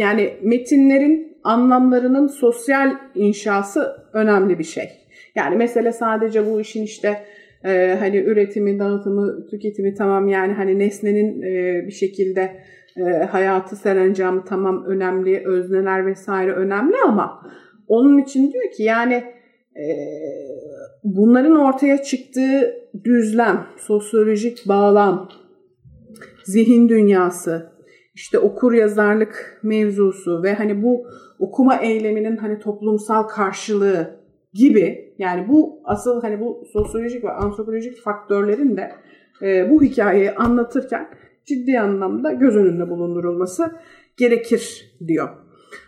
yani metinlerin anlamlarının sosyal inşası önemli bir şey. Yani mesele sadece bu işin işte e, hani üretimi, dağıtımı, tüketimi tamam yani hani nesnenin e, bir şekilde e, hayatı serencamı tamam önemli, özneler vesaire önemli ama onun için diyor ki yani e, bunların ortaya çıktığı düzlem, sosyolojik bağlam, zihin dünyası, işte okur yazarlık mevzusu ve hani bu okuma eyleminin hani toplumsal karşılığı gibi yani bu asıl hani bu sosyolojik ve antropolojik faktörlerin de e, bu hikayeyi anlatırken ciddi anlamda göz önünde bulundurulması gerekir diyor.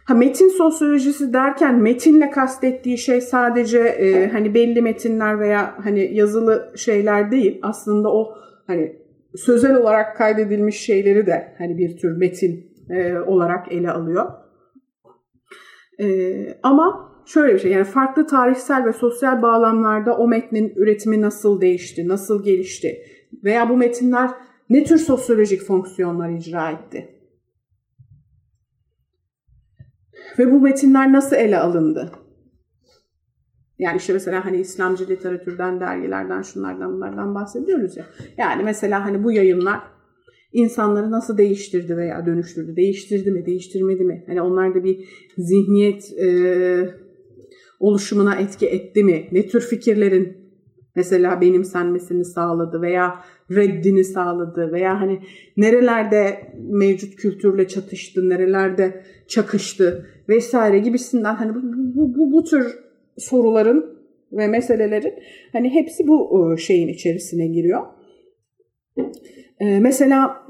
Ha metin sosyolojisi derken metinle kastettiği şey sadece e, hani belli metinler veya hani yazılı şeyler değil. Aslında o hani sözel olarak kaydedilmiş şeyleri de hani bir tür metin e, olarak ele alıyor. E, ama şöyle bir şey yani farklı tarihsel ve sosyal bağlamlarda o metnin üretimi nasıl değişti, nasıl gelişti veya bu metinler ne tür sosyolojik fonksiyonlar icra etti? Ve bu metinler nasıl ele alındı? Yani işte mesela hani İslamcı literatürden, dergilerden, şunlardan bunlardan bahsediyoruz ya. Yani mesela hani bu yayınlar insanları nasıl değiştirdi veya dönüştürdü? Değiştirdi mi, değiştirmedi mi? Hani onlarda bir zihniyet e, oluşumuna etki etti mi? Ne tür fikirlerin mesela benimsenmesini sağladı veya reddini sağladı veya hani nerelerde mevcut kültürle çatıştı, nerelerde çakıştı vesaire gibisinden hani bu, bu, bu, bu tür soruların ve meselelerin hani hepsi bu şeyin içerisine giriyor. Mesela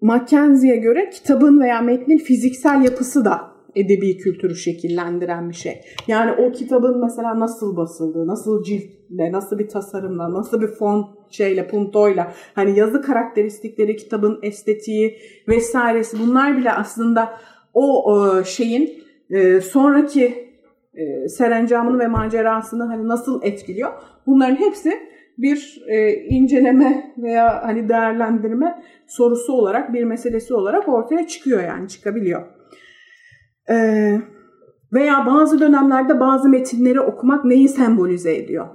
Mackenzie'ye göre kitabın veya metnin fiziksel yapısı da edebi kültürü şekillendiren bir şey. Yani o kitabın mesela nasıl basıldığı, nasıl ciltle, nasıl bir tasarımla, nasıl bir font şeyle, puntoyla, hani yazı karakteristikleri, kitabın estetiği vesairesi bunlar bile aslında o, o şeyin e, sonraki e, serencamını ve macerasını hani nasıl etkiliyor? Bunların hepsi bir e, inceleme veya hani değerlendirme sorusu olarak bir meselesi olarak ortaya çıkıyor yani çıkabiliyor. E, veya bazı dönemlerde bazı metinleri okumak neyi sembolize ediyor?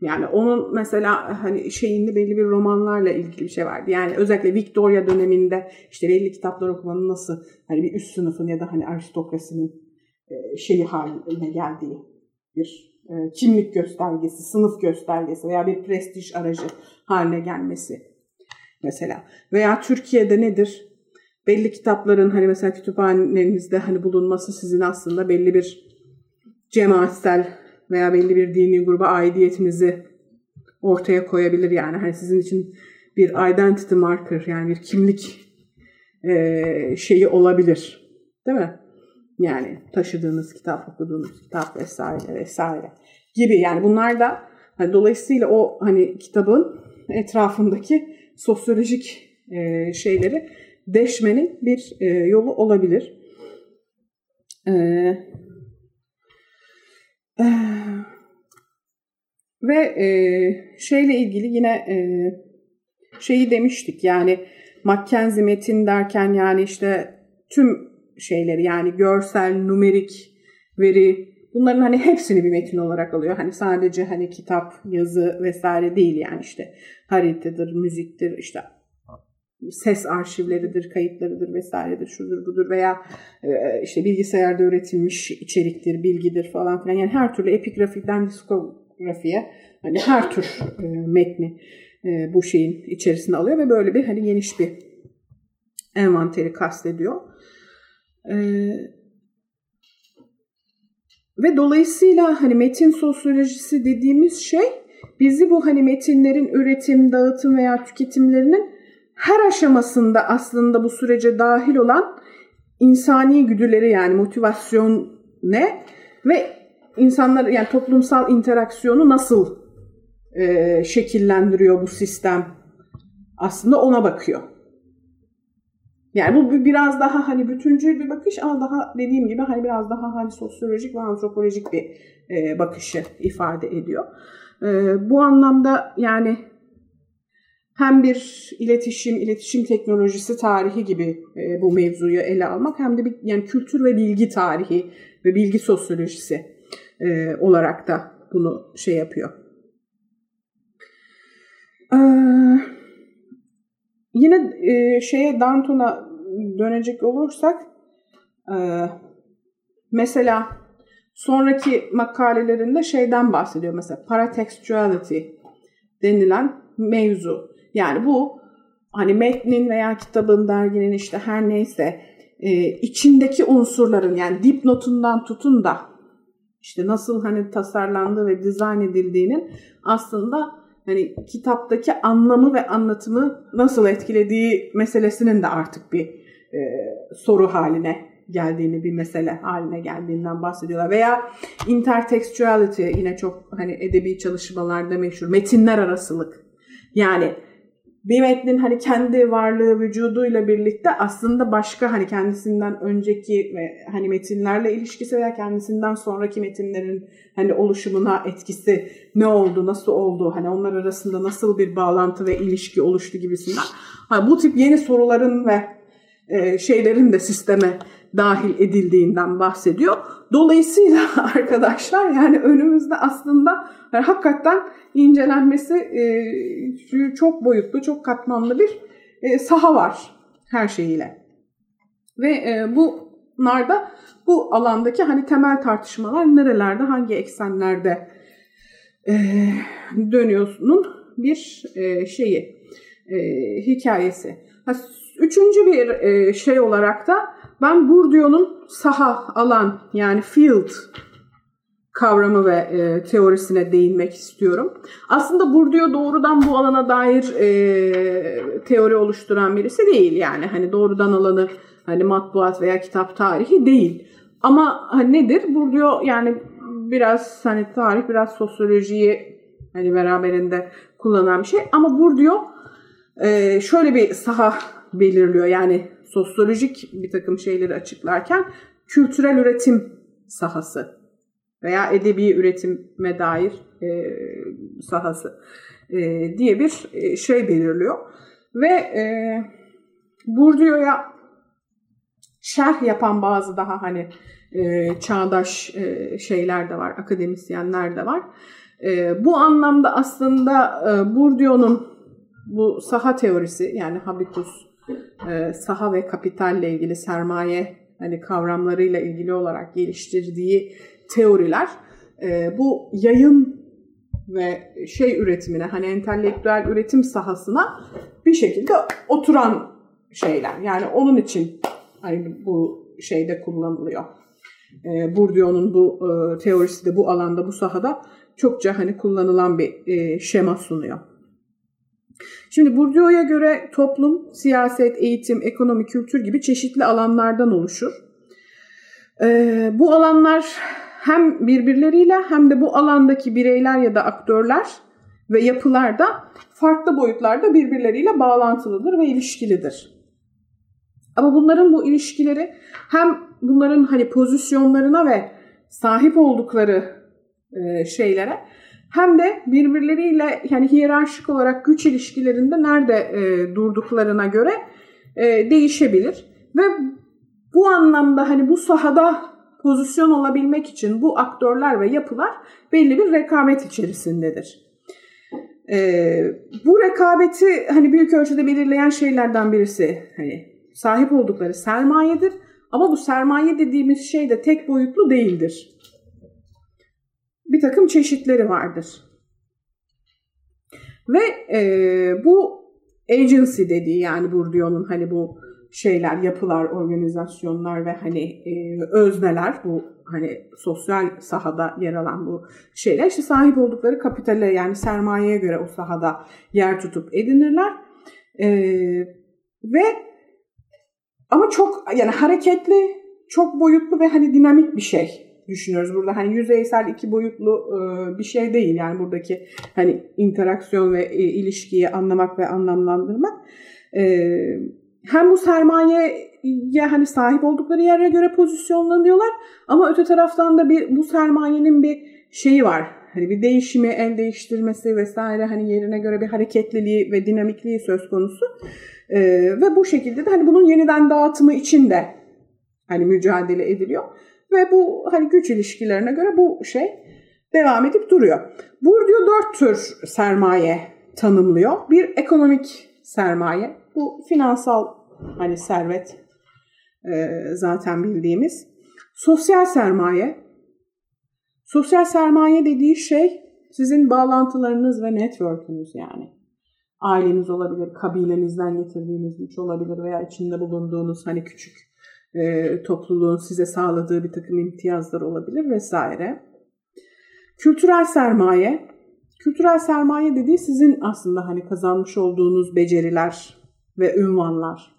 Yani onun mesela hani şeyinde belli bir romanlarla ilgili bir şey vardı. Yani özellikle Victoria döneminde işte belli kitaplar okumanın nasıl hani bir üst sınıfın ya da hani aristokrasinin e, şeyi haline geldiği bir e, kimlik göstergesi, sınıf göstergesi veya bir prestij aracı haline gelmesi mesela. Veya Türkiye'de nedir? Belli kitapların hani mesela kütüphanenizde hani bulunması sizin aslında belli bir cemaatsel veya belli bir dini gruba aidiyetinizi ortaya koyabilir yani. Hani sizin için bir identity marker yani bir kimlik e, şeyi olabilir. Değil mi? Yani taşıdığınız kitap, okuduğunuz kitap vesaire vesaire gibi. Yani bunlar da hani dolayısıyla o hani kitabın etrafındaki sosyolojik e, şeyleri deşmenin bir e, yolu olabilir. E, ve e, şeyle ilgili yine e, şeyi demiştik yani Mackenzie metin derken yani işte tüm şeyleri yani görsel, numerik veri bunların hani hepsini bir metin olarak alıyor. Hani sadece hani kitap, yazı vesaire değil yani işte haritadır, müziktir, işte ses arşivleridir, kayıtlarıdır vesairedir, şudur budur veya e, işte bilgisayarda üretilmiş içeriktir, bilgidir falan filan. Yani her türlü epigrafiden diskografiye hani her tür e, metni e, bu şeyin içerisine alıyor ve böyle bir hani geniş bir envanteri kastediyor. Ve dolayısıyla hani metin sosyolojisi dediğimiz şey bizi bu hani metinlerin üretim, dağıtım veya tüketimlerinin her aşamasında aslında bu sürece dahil olan insani güdüleri yani motivasyon ne ve insanlar yani toplumsal interaksiyonu nasıl e, şekillendiriyor bu sistem aslında ona bakıyor. Yani bu biraz daha hani bütüncül bir bakış ama daha dediğim gibi hani biraz daha hani sosyolojik ve antropolojik bir e, bakışı ifade ediyor. E, bu anlamda yani hem bir iletişim, iletişim teknolojisi tarihi gibi e, bu mevzuyu ele almak hem de bir yani kültür ve bilgi tarihi ve bilgi sosyolojisi e, olarak da bunu şey yapıyor. Yine e, şeye Danton'a dönecek olursak mesela sonraki makalelerinde şeyden bahsediyor mesela paratextuality denilen mevzu. Yani bu hani metnin veya kitabın, derginin işte her neyse e, içindeki unsurların yani dipnotundan tutun da işte nasıl hani tasarlandığı ve dizayn edildiğinin aslında hani kitaptaki anlamı ve anlatımı nasıl etkilediği meselesinin de artık bir e, soru haline geldiğini bir mesele haline geldiğinden bahsediyorlar. Veya intertextuality yine çok hani edebi çalışmalarda meşhur metinler arasılık. Yani bir metnin hani kendi varlığı vücuduyla birlikte aslında başka hani kendisinden önceki hani metinlerle ilişkisi veya kendisinden sonraki metinlerin hani oluşumuna etkisi ne oldu, nasıl oldu, hani onlar arasında nasıl bir bağlantı ve ilişki oluştu gibisinden. Hani bu tip yeni soruların ve e, şeylerin de sisteme dahil edildiğinden bahsediyor. Dolayısıyla arkadaşlar yani önümüzde aslında yani hakikaten incelenmesi e, çok boyutlu, çok katmanlı bir e, saha var her şeyiyle. Ve e, bunlarda bu alandaki hani temel tartışmalar nerelerde, hangi eksenlerde e, dönüyorsunun bir e, şeyi, e, hikayesi. Ha, üçüncü bir e, şey olarak da ben Bourdieu'nun saha, alan yani field kavramı ve e, teorisine değinmek istiyorum. Aslında Bourdieu doğrudan bu alana dair e, teori oluşturan birisi değil yani hani doğrudan alanı hani matbuat veya kitap tarihi değil. Ama hani nedir? Bourdieu yani biraz hani tarih biraz sosyolojiyi hani beraberinde kullanan bir şey ama Bourdieu e, şöyle bir saha belirliyor yani sosyolojik bir takım şeyleri açıklarken kültürel üretim sahası veya edebi üretime dair e, sahası e, diye bir e, şey belirliyor. Ve e, Bourdieu'ya şerh yapan bazı daha hani e, çağdaş e, şeyler de var, akademisyenler de var. E, bu anlamda aslında e, Bourdieu'nun bu saha teorisi yani habitus, e, saha ve kapitalle ilgili sermaye hani kavramlarıyla ilgili olarak geliştirdiği teoriler e, bu yayın ve şey üretimine hani entelektüel üretim sahasına bir şekilde oturan şeyler. Yani onun için hani bu şeyde kullanılıyor. E, Bourdieu'nun bu e, teorisi de bu alanda, bu sahada çokça hani kullanılan bir e, şema sunuyor. Şimdi Bourdieu'ya göre toplum, siyaset, eğitim, ekonomi, kültür gibi çeşitli alanlardan oluşur. E, bu alanlar hem birbirleriyle hem de bu alandaki bireyler ya da aktörler ve yapılar da farklı boyutlarda birbirleriyle bağlantılıdır ve ilişkilidir. Ama bunların bu ilişkileri hem bunların hani pozisyonlarına ve sahip oldukları e, şeylere hem de birbirleriyle yani hiyerarşik olarak güç ilişkilerinde nerede e, durduklarına göre e, değişebilir ve bu anlamda hani bu sahada pozisyon olabilmek için bu aktörler ve yapılar belli bir rekabet içerisindedir. Ee, bu rekabeti hani büyük ölçüde belirleyen şeylerden birisi hani sahip oldukları sermayedir. Ama bu sermaye dediğimiz şey de tek boyutlu değildir. Bir takım çeşitleri vardır. Ve e, bu agency dediği yani Bourdieu'nun hani bu şeyler, yapılar, organizasyonlar ve hani e, özneler bu hani sosyal sahada yer alan bu şeyler işte sahip oldukları kapitale yani sermayeye göre o sahada yer tutup edinirler. E, ve ama çok yani hareketli, çok boyutlu ve hani dinamik bir şey düşünüyoruz burada. Hani yüzeysel iki boyutlu e, bir şey değil yani buradaki hani interaksiyon ve e, ilişkiyi anlamak ve anlamlandırmak. E, hem bu sermayeye hani sahip oldukları yere göre pozisyonlanıyorlar ama öte taraftan da bir bu sermayenin bir şeyi var. Hani bir değişimi, el değiştirmesi vesaire hani yerine göre bir hareketliliği ve dinamikliği söz konusu. Ee, ve bu şekilde de hani bunun yeniden dağıtımı için de hani mücadele ediliyor. Ve bu hani güç ilişkilerine göre bu şey devam edip duruyor. Bourdieu dört tür sermaye tanımlıyor. Bir ekonomik sermaye. Bu finansal hani servet e, zaten bildiğimiz. Sosyal sermaye. Sosyal sermaye dediği şey sizin bağlantılarınız ve network'ünüz yani. Aileniz olabilir, kabilenizden getirdiğiniz güç olabilir veya içinde bulunduğunuz hani küçük e, topluluğun size sağladığı bir takım imtiyazlar olabilir vesaire. Kültürel sermaye. Kültürel sermaye dediği sizin aslında hani kazanmış olduğunuz beceriler ve ünvanlar.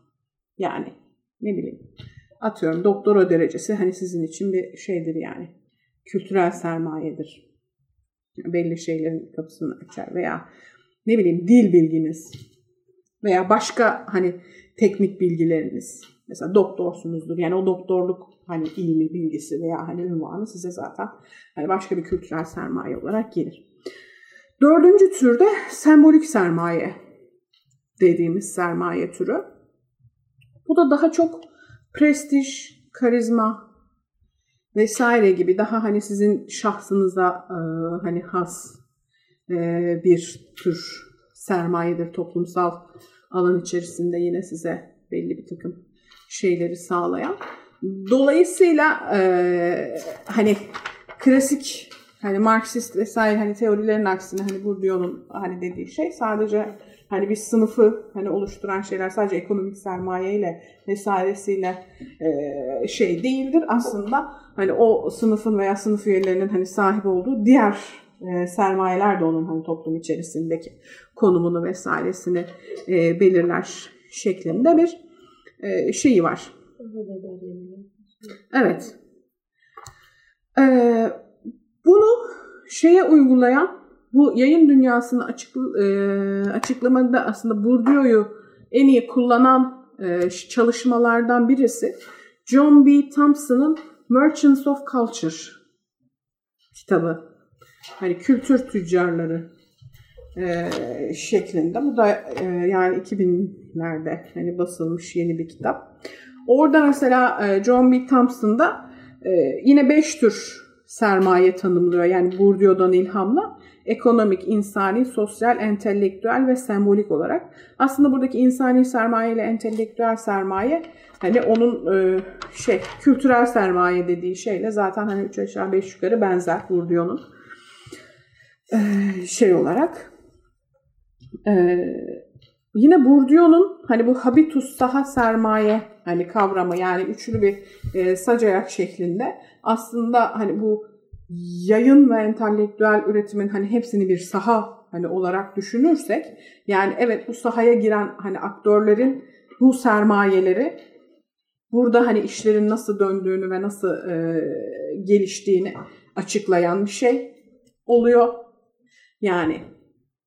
Yani ne bileyim atıyorum doktora derecesi hani sizin için bir şeydir yani. Kültürel sermayedir. Belli şeylerin kapısını açar veya ne bileyim dil bilginiz veya başka hani teknik bilgileriniz. Mesela doktorsunuzdur. Yani o doktorluk hani ilmi, bilgisi veya hani ünvanı size zaten hani başka bir kültürel sermaye olarak gelir. Dördüncü türde sembolik sermaye dediğimiz sermaye türü. Bu da daha çok prestij, karizma vesaire gibi daha hani sizin şahsınıza hani has bir tür sermayedir toplumsal alan içerisinde yine size belli bir takım şeyleri sağlayan. Dolayısıyla e, hani klasik hani Marksist vesaire hani teorilerin aksine hani Bourdieu'nun hani dediği şey sadece hani bir sınıfı hani oluşturan şeyler sadece ekonomik sermayeyle vesairesiyle e, şey değildir. Aslında hani o sınıfın veya sınıf üyelerinin hani sahip olduğu diğer e, sermayeler de onun hani toplum içerisindeki konumunu vesairesini e, belirler şeklinde bir e, şeyi var. Evet. Ee, bunu şeye uygulayan bu yayın dünyasını açık, e, açıklamada aslında Bourdieu'yu en iyi kullanan e, çalışmalardan birisi John B. Thompson'ın Merchants of Culture kitabı. Hani kültür tüccarları e, şeklinde. Bu da e, yani 2000'lerde hani basılmış yeni bir kitap. Orada mesela e, John B. Thompson'da e, yine beş tür sermaye tanımlıyor. Yani Bourdieu'dan ilhamla ekonomik, insani, sosyal, entelektüel ve sembolik olarak. Aslında buradaki insani sermaye ile entelektüel sermaye hani onun e, şey kültürel sermaye dediği şeyle zaten hani üç aşağı beş yukarı benzer Bourdieu'nun e, şey olarak. E, yine Bourdieu'nun hani bu habitus saha sermaye hani kavramı yani üçlü bir e, sac ayak şeklinde aslında hani bu yayın ve entelektüel üretimin hani hepsini bir saha hani olarak düşünürsek yani evet bu sahaya giren hani aktörlerin bu sermayeleri burada hani işlerin nasıl döndüğünü ve nasıl e, geliştiğini açıklayan bir şey oluyor. Yani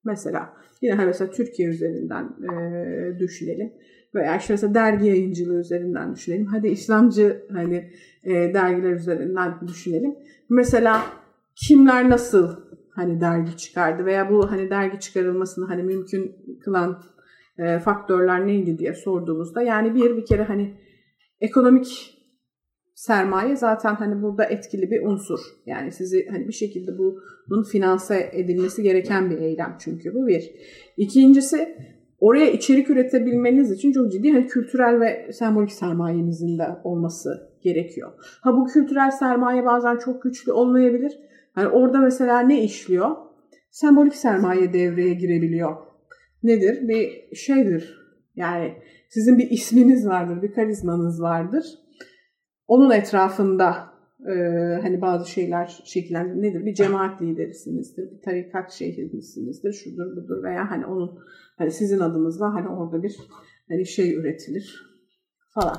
mesela yine hani mesela Türkiye üzerinden e, düşünelim veya işte mesela dergi yayıncılığı üzerinden düşünelim. Hadi İslamcı hani e, dergiler üzerinden düşünelim. Mesela kimler nasıl hani dergi çıkardı veya bu hani dergi çıkarılmasını hani mümkün kılan e, faktörler neydi diye sorduğumuzda yani bir bir kere hani ekonomik sermaye zaten hani burada etkili bir unsur. Yani sizi hani bir şekilde bunun finanse edilmesi gereken bir eylem çünkü bu bir. İkincisi oraya içerik üretebilmeniz için çok ciddi hani kültürel ve sembolik sermayenizin de olması gerekiyor. Ha bu kültürel sermaye bazen çok güçlü olmayabilir. Hani orada mesela ne işliyor? Sembolik sermaye devreye girebiliyor. Nedir? Bir şeydir. Yani sizin bir isminiz vardır, bir karizmanız vardır. Onun etrafında e, hani bazı şeyler şekillendir. Nedir? Bir cemaat liderisinizdir, bir tarikat şeyhinizsinizdir, şudur budur veya hani onun hani sizin adınızla hani orada bir hani şey üretilir falan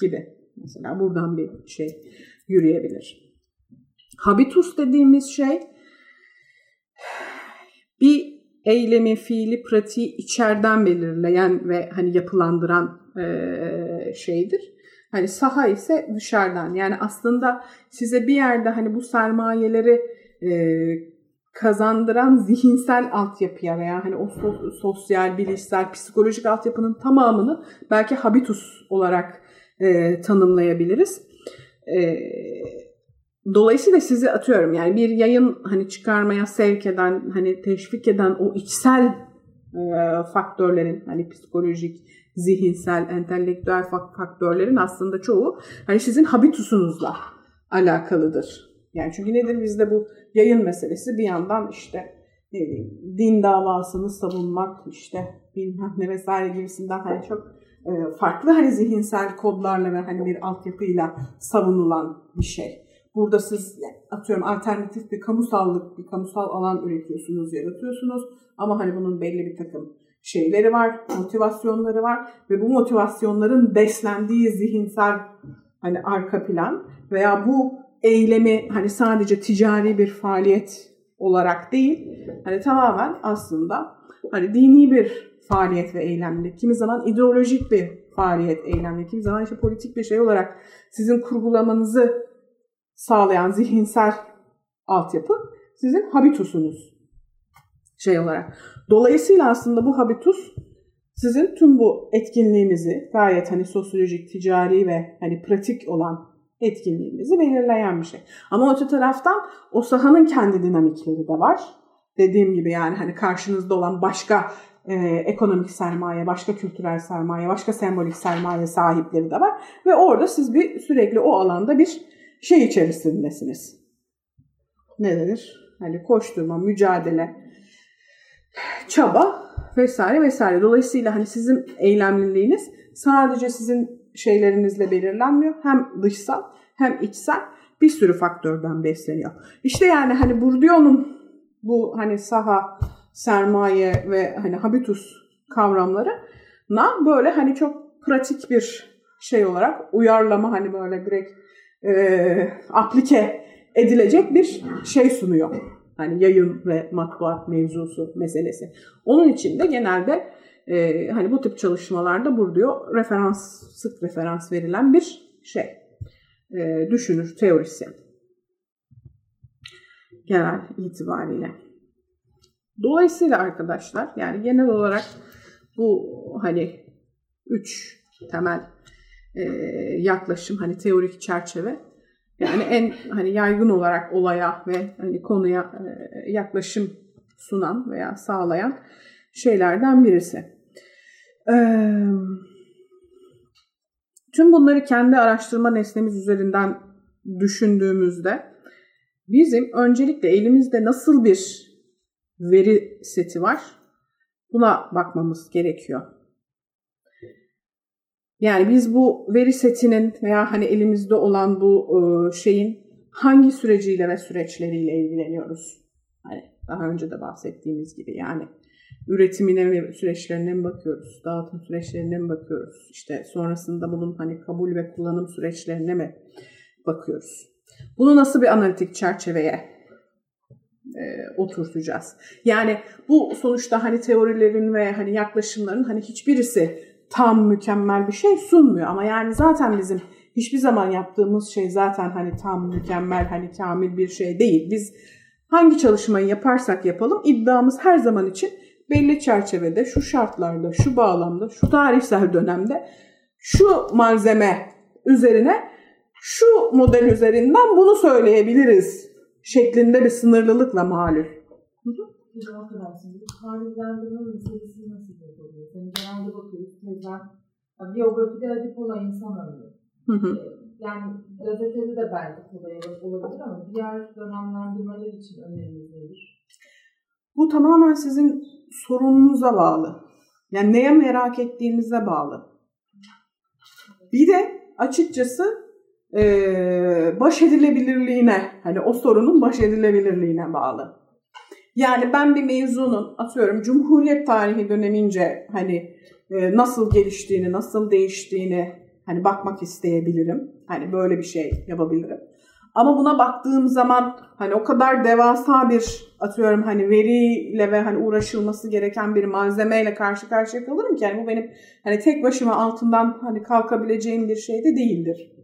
gibi. Mesela buradan bir şey yürüyebilir. Habitus dediğimiz şey bir eylemi, fiili, pratiği içeriden belirleyen ve hani yapılandıran e, şeydir. Hani saha ise dışarıdan. Yani aslında size bir yerde hani bu sermayeleri e, kazandıran zihinsel altyapıya veya hani o sosyal, bilişsel, psikolojik altyapının tamamını belki habitus olarak e, tanımlayabiliriz. E, dolayısıyla sizi atıyorum yani bir yayın hani çıkarmaya sevk eden hani teşvik eden o içsel e, faktörlerin hani psikolojik, zihinsel, entelektüel faktörlerin aslında çoğu hani sizin habitusunuzla alakalıdır. Yani çünkü nedir bizde bu yayın meselesi bir yandan işte ne diyeyim, din davasını savunmak işte bilmem ne vesaire gibisinden hani çok e, farklı hani zihinsel kodlarla ve hani bir altyapıyla savunulan bir şey. Burada siz atıyorum alternatif bir kamusallık, bir kamusal alan üretiyorsunuz, yaratıyorsunuz ama hani bunun belli bir takım şeyleri var, motivasyonları var ve bu motivasyonların beslendiği zihinsel hani arka plan veya bu eylemi hani sadece ticari bir faaliyet olarak değil, hani tamamen aslında hani dini bir faaliyet ve eylemli, kimi zaman ideolojik bir faaliyet eylemli, kimi zaman işte politik bir şey olarak sizin kurgulamanızı sağlayan zihinsel altyapı sizin habitusunuz şey olarak. Dolayısıyla aslında bu habitus sizin tüm bu etkinliğinizi gayet hani sosyolojik, ticari ve hani pratik olan etkinliğinizi belirleyen bir şey. Ama öte taraftan o sahanın kendi dinamikleri de var. Dediğim gibi yani hani karşınızda olan başka e, ekonomik sermaye, başka kültürel sermaye, başka sembolik sermaye sahipleri de var. Ve orada siz bir sürekli o alanda bir şey içerisindesiniz. Ne denir? Hani koşturma, mücadele, çaba vesaire vesaire. Dolayısıyla hani sizin eylemliliğiniz sadece sizin şeylerinizle belirlenmiyor. Hem dışsal hem içsel bir sürü faktörden besleniyor. İşte yani hani Bourdieu'nun bu hani saha, sermaye ve hani habitus kavramları na böyle hani çok pratik bir şey olarak uyarlama hani böyle direkt e, aplike edilecek bir şey sunuyor. Hani yayın ve matbuat mevzusu meselesi. Onun için de genelde e, hani bu tip çalışmalarda Bourdieu referans, sık referans verilen bir şey. E, düşünür, teorisyen. Genel itibariyle. Dolayısıyla arkadaşlar yani genel olarak bu hani üç temel e, yaklaşım hani teorik çerçeve yani en hani yaygın olarak olaya ve hani konuya e, yaklaşım sunan veya sağlayan şeylerden birisi. Tüm bunları kendi araştırma nesnemiz üzerinden düşündüğümüzde bizim öncelikle elimizde nasıl bir veri seti var buna bakmamız gerekiyor. Yani biz bu veri setinin veya hani elimizde olan bu şeyin hangi süreciyle ve süreçleriyle ilgileniyoruz? Hani daha önce de bahsettiğimiz gibi yani üretimine ve süreçlerine mi bakıyoruz? Dağıtım süreçlerine mi bakıyoruz? İşte sonrasında bunun hani kabul ve kullanım süreçlerine mi bakıyoruz? Bunu nasıl bir analitik çerçeveye e, oturtacağız? Yani bu sonuçta hani teorilerin ve hani yaklaşımların hani hiçbirisi tam mükemmel bir şey sunmuyor ama yani zaten bizim hiçbir zaman yaptığımız şey zaten hani tam mükemmel hani kamil bir şey değil. Biz hangi çalışmayı yaparsak yapalım iddiamız her zaman için belli çerçevede, şu şartlarda, şu bağlamda, şu tarihsel dönemde şu malzeme üzerine şu model üzerinden bunu söyleyebiliriz şeklinde bir sınırlılıkla malum. Hocam affedersiniz. Tarihlendirme meselesi nasıl yapılıyor? Yani genelde bakıyoruz tezler, biyografide adip olan insan ömrü. Hı. Yani gazetede de belki kolay olabilir ama diğer dönemlendirmeler için öneriniz nedir? Bu tamamen sizin sorununuza bağlı. Yani neye merak ettiğinize bağlı. Bir de açıkçası e, baş edilebilirliğine, hani o sorunun baş edilebilirliğine bağlı. Yani ben bir mevzunun atıyorum Cumhuriyet tarihi dönemince hani e, nasıl geliştiğini, nasıl değiştiğini hani bakmak isteyebilirim. Hani böyle bir şey yapabilirim. Ama buna baktığım zaman hani o kadar devasa bir atıyorum hani veriyle ve hani uğraşılması gereken bir malzemeyle karşı karşıya kalırım ki yani bu benim hani tek başıma altından hani kalkabileceğim bir şey de değildir.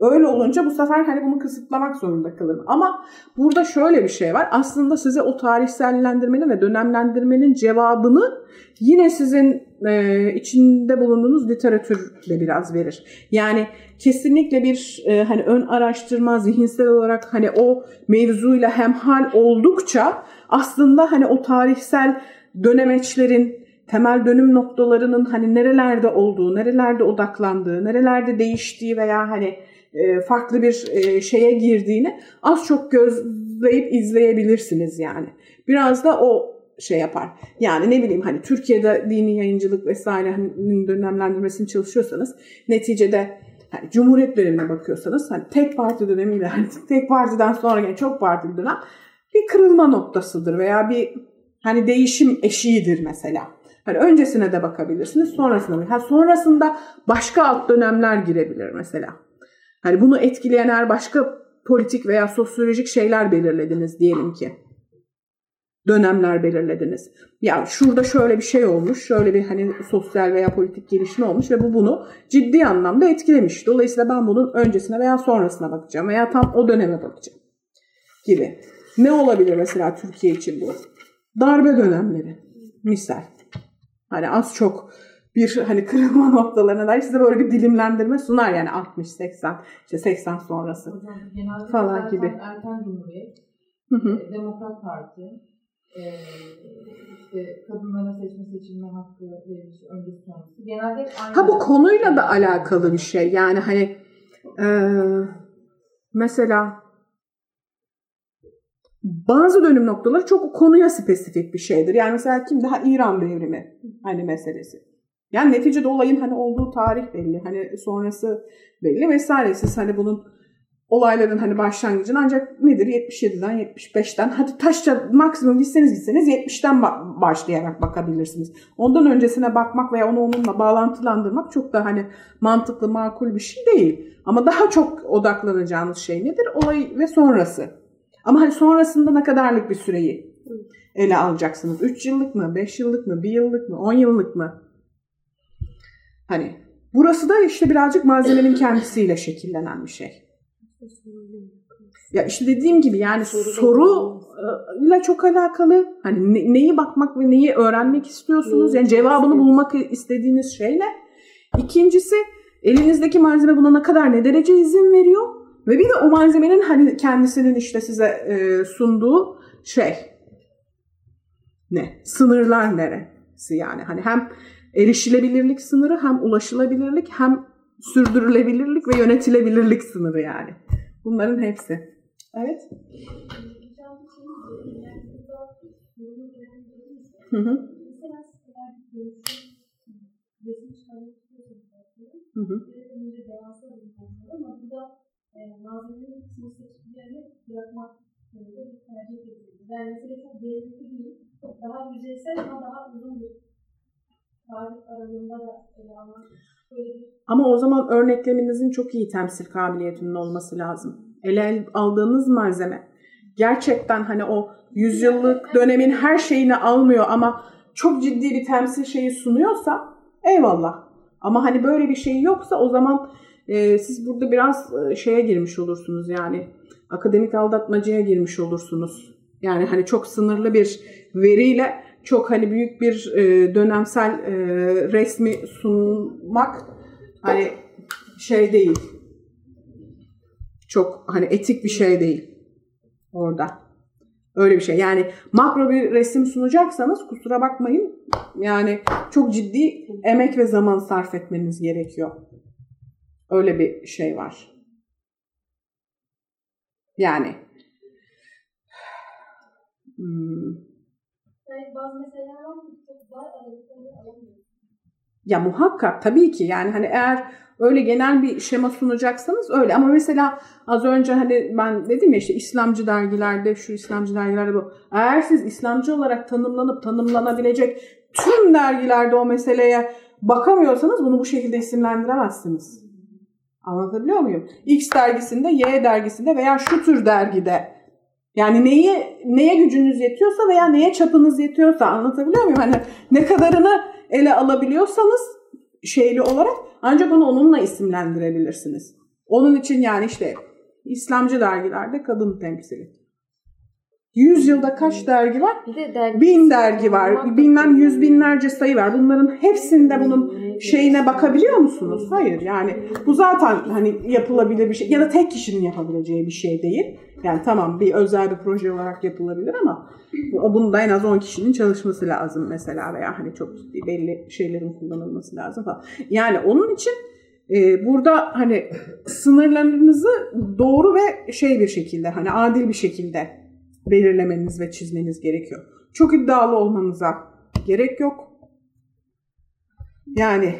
Öyle olunca bu sefer hani bunu kısıtlamak zorunda kalırım. Ama burada şöyle bir şey var. Aslında size o tarihsellendirmenin ve dönemlendirmenin cevabını yine sizin e, içinde bulunduğunuz literatürle biraz verir. Yani kesinlikle bir e, hani ön araştırma zihinsel olarak hani o mevzuyla hemhal oldukça aslında hani o tarihsel dönemeçlerin temel dönüm noktalarının hani nerelerde olduğu, nerelerde odaklandığı, nerelerde değiştiği veya hani farklı bir e, şeye girdiğini az çok gözleyip izleyebilirsiniz yani. Biraz da o şey yapar. Yani ne bileyim hani Türkiye'de dini yayıncılık vesairenin dönemlendirmesini çalışıyorsanız neticede hani Cumhuriyet dönemine bakıyorsanız hani tek parti dönemiyle hani tek partiden sonra gelen çok partili dönem bir kırılma noktasıdır veya bir hani değişim eşiğidir mesela. Hani öncesine de bakabilirsiniz, sonrasına. Ha sonrasında başka alt dönemler girebilir mesela. Hani bunu etkileyen her başka politik veya sosyolojik şeyler belirlediniz diyelim ki. Dönemler belirlediniz. Ya şurada şöyle bir şey olmuş, şöyle bir hani sosyal veya politik gelişme olmuş ve bu bunu ciddi anlamda etkilemiş. Dolayısıyla ben bunun öncesine veya sonrasına bakacağım veya tam o döneme bakacağım gibi. Ne olabilir mesela Türkiye için bu? Darbe dönemleri misal. Hani az çok bir hani kırılma noktalarına dair size böyle bir dilimlendirme sunar yani 60 80 işte 80 sonrası Hocam, falan gibi. Erken Cumhuriyet, Hı hı. e, Demokrat Parti, e, işte kadınlara seçme seçilme hakkı verilmiş öncesi sonrası. Genelde aynı. Ha bu konuyla da alakalı bir şey. Yani hani e, mesela bazı dönüm noktaları çok konuya spesifik bir şeydir. Yani mesela kim daha İran devrimi hani meselesi. Yani neticede olayın hani olduğu tarih belli. Hani sonrası belli vesaire. Siz hani bunun olayların hani başlangıcını ancak nedir 77'den 75'ten hadi taşça maksimum gitseniz gitseniz 70'ten ba- başlayarak bakabilirsiniz. Ondan öncesine bakmak veya onu onunla bağlantılandırmak çok da hani mantıklı makul bir şey değil. Ama daha çok odaklanacağınız şey nedir? Olay ve sonrası. Ama hani sonrasında ne kadarlık bir süreyi ele alacaksınız? 3 yıllık mı, 5 yıllık mı, 1 yıllık mı, 10 yıllık mı? Hani burası da işte birazcık malzemenin kendisiyle şekillenen bir şey. Ya işte dediğim gibi yani Soru soruyla çok alakalı. Hani ne- neyi bakmak ve neyi öğrenmek istiyorsunuz? Yani cevabını bulmak istediğiniz şey ne? İkincisi elinizdeki malzeme buna ne kadar ne derece izin veriyor? Ve bir de o malzemenin hani kendisinin işte size e, sunduğu şey ne? Sınırlar neresi yani? Hani hem erişilebilirlik sınırı hem ulaşılabilirlik hem sürdürülebilirlik ve yönetilebilirlik sınırı yani. Bunların hepsi. Evet. Hı hı. Hı hı. Yani mesela çok derinlikli değil, daha yüzeysel ama daha uzun bir Ama o zaman örnekleminizin çok iyi temsil kabiliyetinin olması lazım. Ele aldığınız malzeme gerçekten hani o yüzyıllık dönemin her şeyini almıyor ama çok ciddi bir temsil şeyi sunuyorsa eyvallah. Ama hani böyle bir şey yoksa o zaman e, siz burada biraz e, şeye girmiş olursunuz yani akademik aldatmacaya girmiş olursunuz. Yani hani çok sınırlı bir veriyle çok hani büyük bir e, dönemsel e, resmi sunmak hani şey değil. Çok hani etik bir şey değil orada. Öyle bir şey. Yani makro bir resim sunacaksanız kusura bakmayın. Yani çok ciddi emek ve zaman sarf etmeniz gerekiyor. Öyle bir şey var. Yani hmm, bazı meseleler var ki çok aralıklarını alamıyoruz. Ya muhakkak tabii ki yani hani eğer öyle genel bir şema sunacaksanız öyle ama mesela az önce hani ben dedim ya işte İslamcı dergilerde şu İslamcı dergilerde bu. Eğer siz İslamcı olarak tanımlanıp tanımlanabilecek tüm dergilerde o meseleye bakamıyorsanız bunu bu şekilde isimlendiremezsiniz. Anlatabiliyor muyum? X dergisinde, Y dergisinde veya şu tür dergide yani neye neye gücünüz yetiyorsa veya neye çapınız yetiyorsa anlatabiliyor muyum? Hani ne kadarını ele alabiliyorsanız şeyli olarak ancak onu onunla isimlendirebilirsiniz. Onun için yani işte İslamcı dergilerde kadın temsili. Yüz yılda kaç dergi var? Bir de dergi Bin dergi var. Bilmem yüz binlerce sayı var. Bunların hepsinde bunun şeyine bakabiliyor musunuz? Hayır yani bu zaten hani yapılabilir bir şey ya da tek kişinin yapabileceği bir şey değil. Yani tamam bir özel bir proje olarak yapılabilir ama bunda en az 10 kişinin çalışması lazım mesela veya hani çok ciddi belli şeylerin kullanılması lazım falan. Yani onun için e, burada hani sınırlarınızı doğru ve şey bir şekilde hani adil bir şekilde belirlemeniz ve çizmeniz gerekiyor. Çok iddialı olmanıza gerek yok. Yani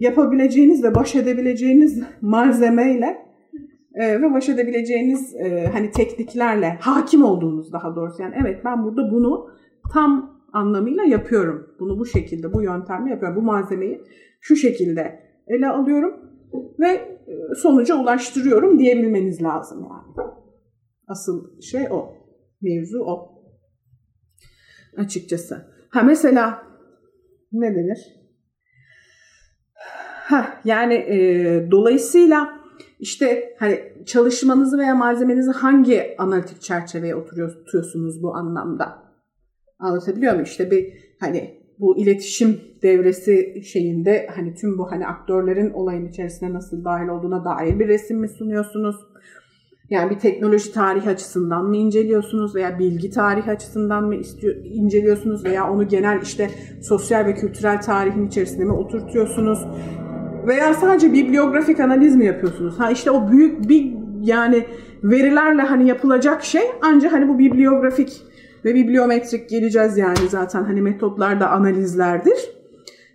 yapabileceğiniz ve baş edebileceğiniz malzemeyle e, ve baş edebileceğiniz e, hani tekniklerle hakim olduğunuz daha doğrusu yani evet ben burada bunu tam anlamıyla yapıyorum. Bunu bu şekilde, bu yöntemle yapıyorum. Bu malzemeyi şu şekilde ele alıyorum ve e, sonuca ulaştırıyorum diyebilmeniz lazım yani. Asıl şey o. Mevzu o. Açıkçası. Ha mesela ne denir? Ha yani e, dolayısıyla işte hani çalışmanızı veya malzemenizi hangi analitik çerçeveye oturuyor, tutuyorsunuz bu anlamda? Anlatabiliyor muyum? İşte bir hani bu iletişim devresi şeyinde hani tüm bu hani aktörlerin olayın içerisine nasıl dahil olduğuna dair bir resim mi sunuyorsunuz? Yani bir teknoloji tarihi açısından mı inceliyorsunuz veya bilgi tarihi açısından mı inceliyorsunuz veya onu genel işte sosyal ve kültürel tarihin içerisine mi oturtuyorsunuz? Veya sadece bibliografik analiz mi yapıyorsunuz? Ha işte o büyük bir yani verilerle hani yapılacak şey ancak hani bu bibliografik ve bibliometrik geleceğiz yani zaten hani metotlar da analizlerdir.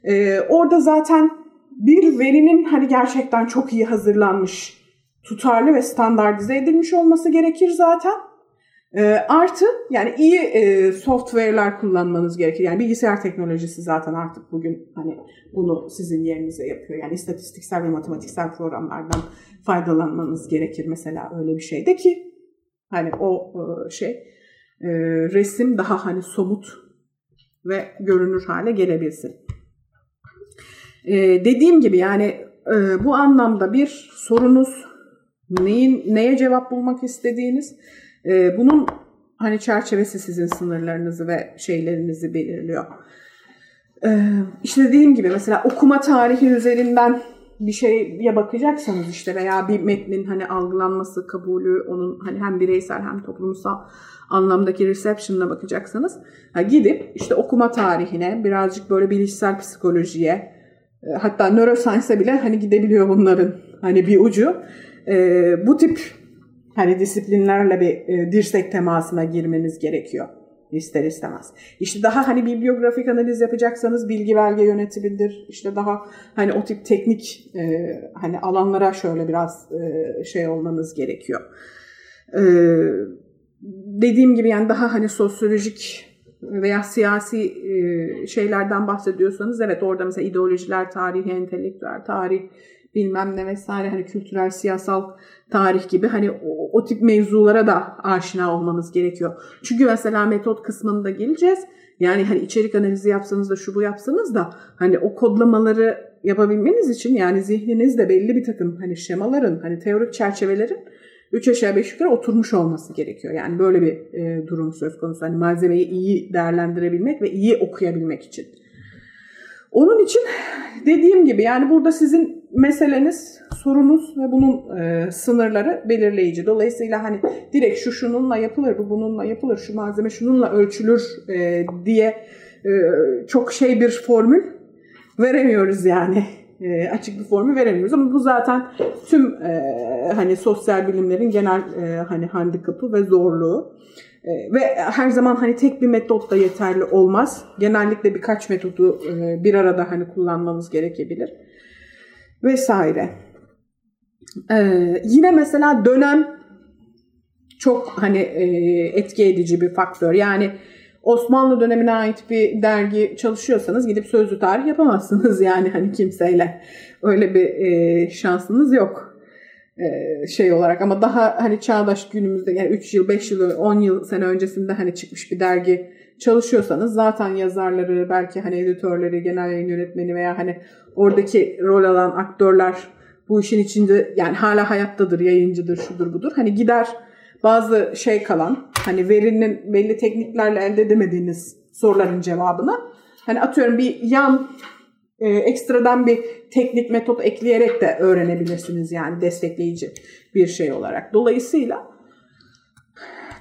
Ee, orada zaten bir verinin hani gerçekten çok iyi hazırlanmış, tutarlı ve standartize edilmiş olması gerekir zaten. E, artı yani iyi e, software'lar kullanmanız gerekir. Yani bilgisayar teknolojisi zaten artık bugün hani bunu sizin yerinize yapıyor. Yani istatistiksel ve matematiksel programlardan faydalanmanız gerekir mesela öyle bir şeyde ki hani o e, şey e, resim daha hani somut ve görünür hale gelebilsin. E, dediğim gibi yani e, bu anlamda bir sorunuz neyin neye cevap bulmak istediğiniz e, bunun hani çerçevesi sizin sınırlarınızı ve şeylerinizi belirliyor. E, işte dediğim gibi mesela okuma tarihi üzerinden bir şeye bakacaksanız işte veya bir metnin hani algılanması, kabulü, onun hani hem bireysel hem toplumsal anlamdaki reception'ına bakacaksanız ha gidip işte okuma tarihine, birazcık böyle bilişsel psikolojiye, e, hatta neuroscience'e bile hani gidebiliyor bunların hani bir ucu. E, bu tip hani disiplinlerle bir e, dirsek temasına girmeniz gerekiyor ister istemez. İşte daha hani bibliografik analiz yapacaksanız bilgi belge yönetimidir. İşte daha hani o tip teknik e, hani alanlara şöyle biraz e, şey olmanız gerekiyor. E, dediğim gibi yani daha hani sosyolojik veya siyasi e, şeylerden bahsediyorsanız evet orada mesela ideolojiler tarihi, entelektüel tarih, bilmem ne vesaire hani kültürel, siyasal tarih gibi hani o, o tip mevzulara da aşina olmanız gerekiyor. Çünkü mesela metot kısmında geleceğiz. Yani hani içerik analizi yapsanız da şu bu yapsanız da hani o kodlamaları yapabilmeniz için yani zihninizde belli bir takım hani şemaların hani teorik çerçevelerin 3 aşağı 5 yukarı oturmuş olması gerekiyor. Yani böyle bir e, durum söz konusu. Hani malzemeyi iyi değerlendirebilmek ve iyi okuyabilmek için. Onun için dediğim gibi yani burada sizin meseleniz, sorunuz ve bunun e, sınırları belirleyici. Dolayısıyla hani direkt şu şununla yapılır, bu bununla yapılır, şu malzeme şununla ölçülür e, diye e, çok şey bir formül veremiyoruz yani. E, açık bir formül veremiyoruz ama bu zaten tüm e, hani sosyal bilimlerin genel e, hani handikapı ve zorluğu. E, ve her zaman hani tek bir metot da yeterli olmaz. Genellikle birkaç metodu e, bir arada hani kullanmanız gerekebilir. Vesaire. E, yine mesela dönem çok hani e, etki edici bir faktör. Yani Osmanlı dönemine ait bir dergi çalışıyorsanız gidip sözlü tarih yapamazsınız yani hani kimseyle. Öyle bir e, şansınız yok e, şey olarak ama daha hani çağdaş günümüzde yani 3 yıl, 5 yıl, 10 yıl sene öncesinde hani çıkmış bir dergi çalışıyorsanız zaten yazarları, belki hani editörleri, genel yayın yönetmeni veya hani oradaki rol alan aktörler bu işin içinde yani hala hayattadır, yayıncıdır, şudur budur. Hani gider bazı şey kalan hani verinin belli tekniklerle elde edemediğiniz soruların cevabını hani atıyorum bir yan e, ekstradan bir teknik metot ekleyerek de öğrenebilirsiniz yani destekleyici bir şey olarak. Dolayısıyla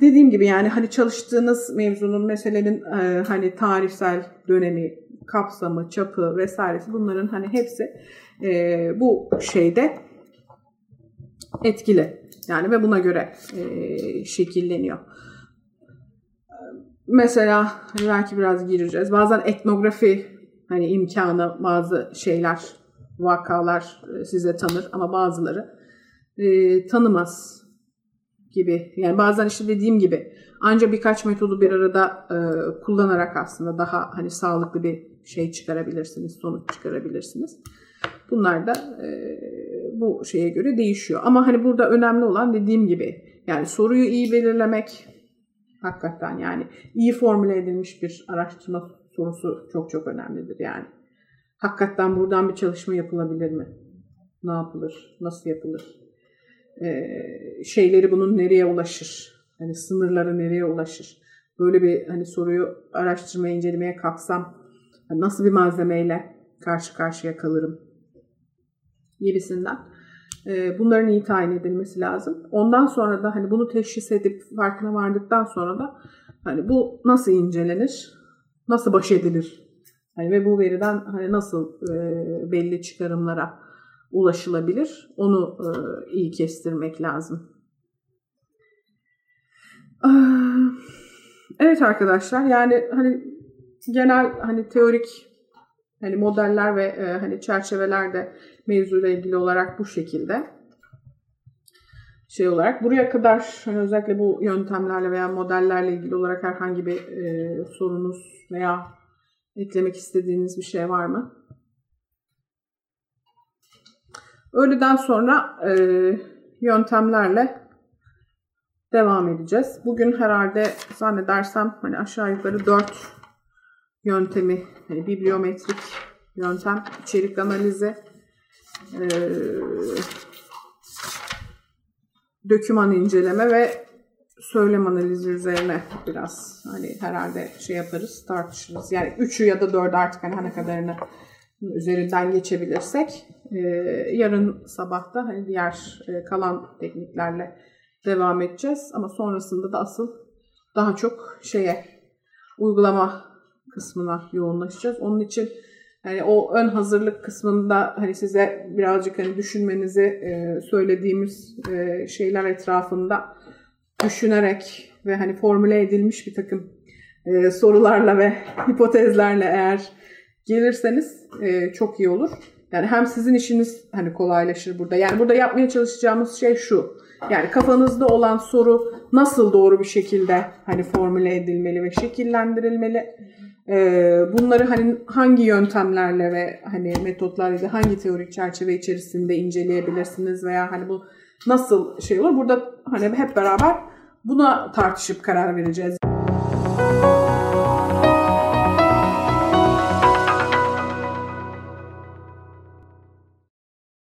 dediğim gibi yani hani çalıştığınız mevzunun meselenin e, hani tarihsel dönemi, kapsamı, çapı vesairesi bunların hani hepsi e, bu şeyde etkili. Yani ve buna göre e, şekilleniyor. Mesela hani belki biraz gireceğiz. Bazen etnografi hani imkanı bazı şeyler, vakalar size tanır ama bazıları e, tanımaz gibi. Yani bazen işte dediğim gibi ancak birkaç metodu bir arada e, kullanarak aslında daha hani sağlıklı bir şey çıkarabilirsiniz, sonuç çıkarabilirsiniz. Bunlar da e, bu şeye göre değişiyor. Ama hani burada önemli olan dediğim gibi yani soruyu iyi belirlemek hakikaten yani iyi formüle edilmiş bir araştırma sorusu çok çok önemlidir yani. Hakikaten buradan bir çalışma yapılabilir mi? Ne yapılır? Nasıl yapılır? Ee, şeyleri bunun nereye ulaşır? Hani sınırları nereye ulaşır? Böyle bir hani soruyu araştırmaya, incelemeye kalksam nasıl bir malzemeyle karşı karşıya kalırım? Gibisinden. Ee, bunların iyi tayin edilmesi lazım. Ondan sonra da hani bunu teşhis edip farkına vardıktan sonra da hani bu nasıl incelenir? nasıl baş edilir? Hani ve bu veriden hani nasıl e, belli çıkarımlara ulaşılabilir? Onu e, iyi kestirmek lazım. Evet arkadaşlar yani hani genel hani teorik hani modeller ve e, hani çerçeveler de mevzuyla ilgili olarak bu şekilde şey olarak buraya kadar hani özellikle bu yöntemlerle veya modellerle ilgili olarak herhangi bir e, sorunuz veya eklemek istediğiniz bir şey var mı? Öğleden sonra e, yöntemlerle devam edeceğiz. Bugün herhalde zannedersem hani aşağı yukarı 4 yöntemi, hani bibliometrik yöntem, içerik analizi, e, döküman inceleme ve söylem analizi üzerine biraz hani herhalde şey yaparız, tartışırız. Yani üçü ya da dördü artık hani ne kadarını üzerinden geçebilirsek e, yarın sabahta hani diğer e, kalan tekniklerle devam edeceğiz. Ama sonrasında da asıl daha çok şeye uygulama kısmına yoğunlaşacağız. Onun için yani o ön hazırlık kısmında hani size birazcık hani düşünmenizi e, söylediğimiz şeyler etrafında düşünerek ve hani formüle edilmiş bir takım sorularla ve hipotezlerle eğer gelirseniz e, çok iyi olur. Yani hem sizin işiniz hani kolaylaşır burada. Yani burada yapmaya çalışacağımız şey şu. Yani kafanızda olan soru nasıl doğru bir şekilde hani formüle edilmeli ve şekillendirilmeli. Ee, bunları hani hangi yöntemlerle ve hani metotlarla hangi teorik çerçeve içerisinde inceleyebilirsiniz veya hani bu nasıl şey olur? Burada hani hep beraber buna tartışıp karar vereceğiz.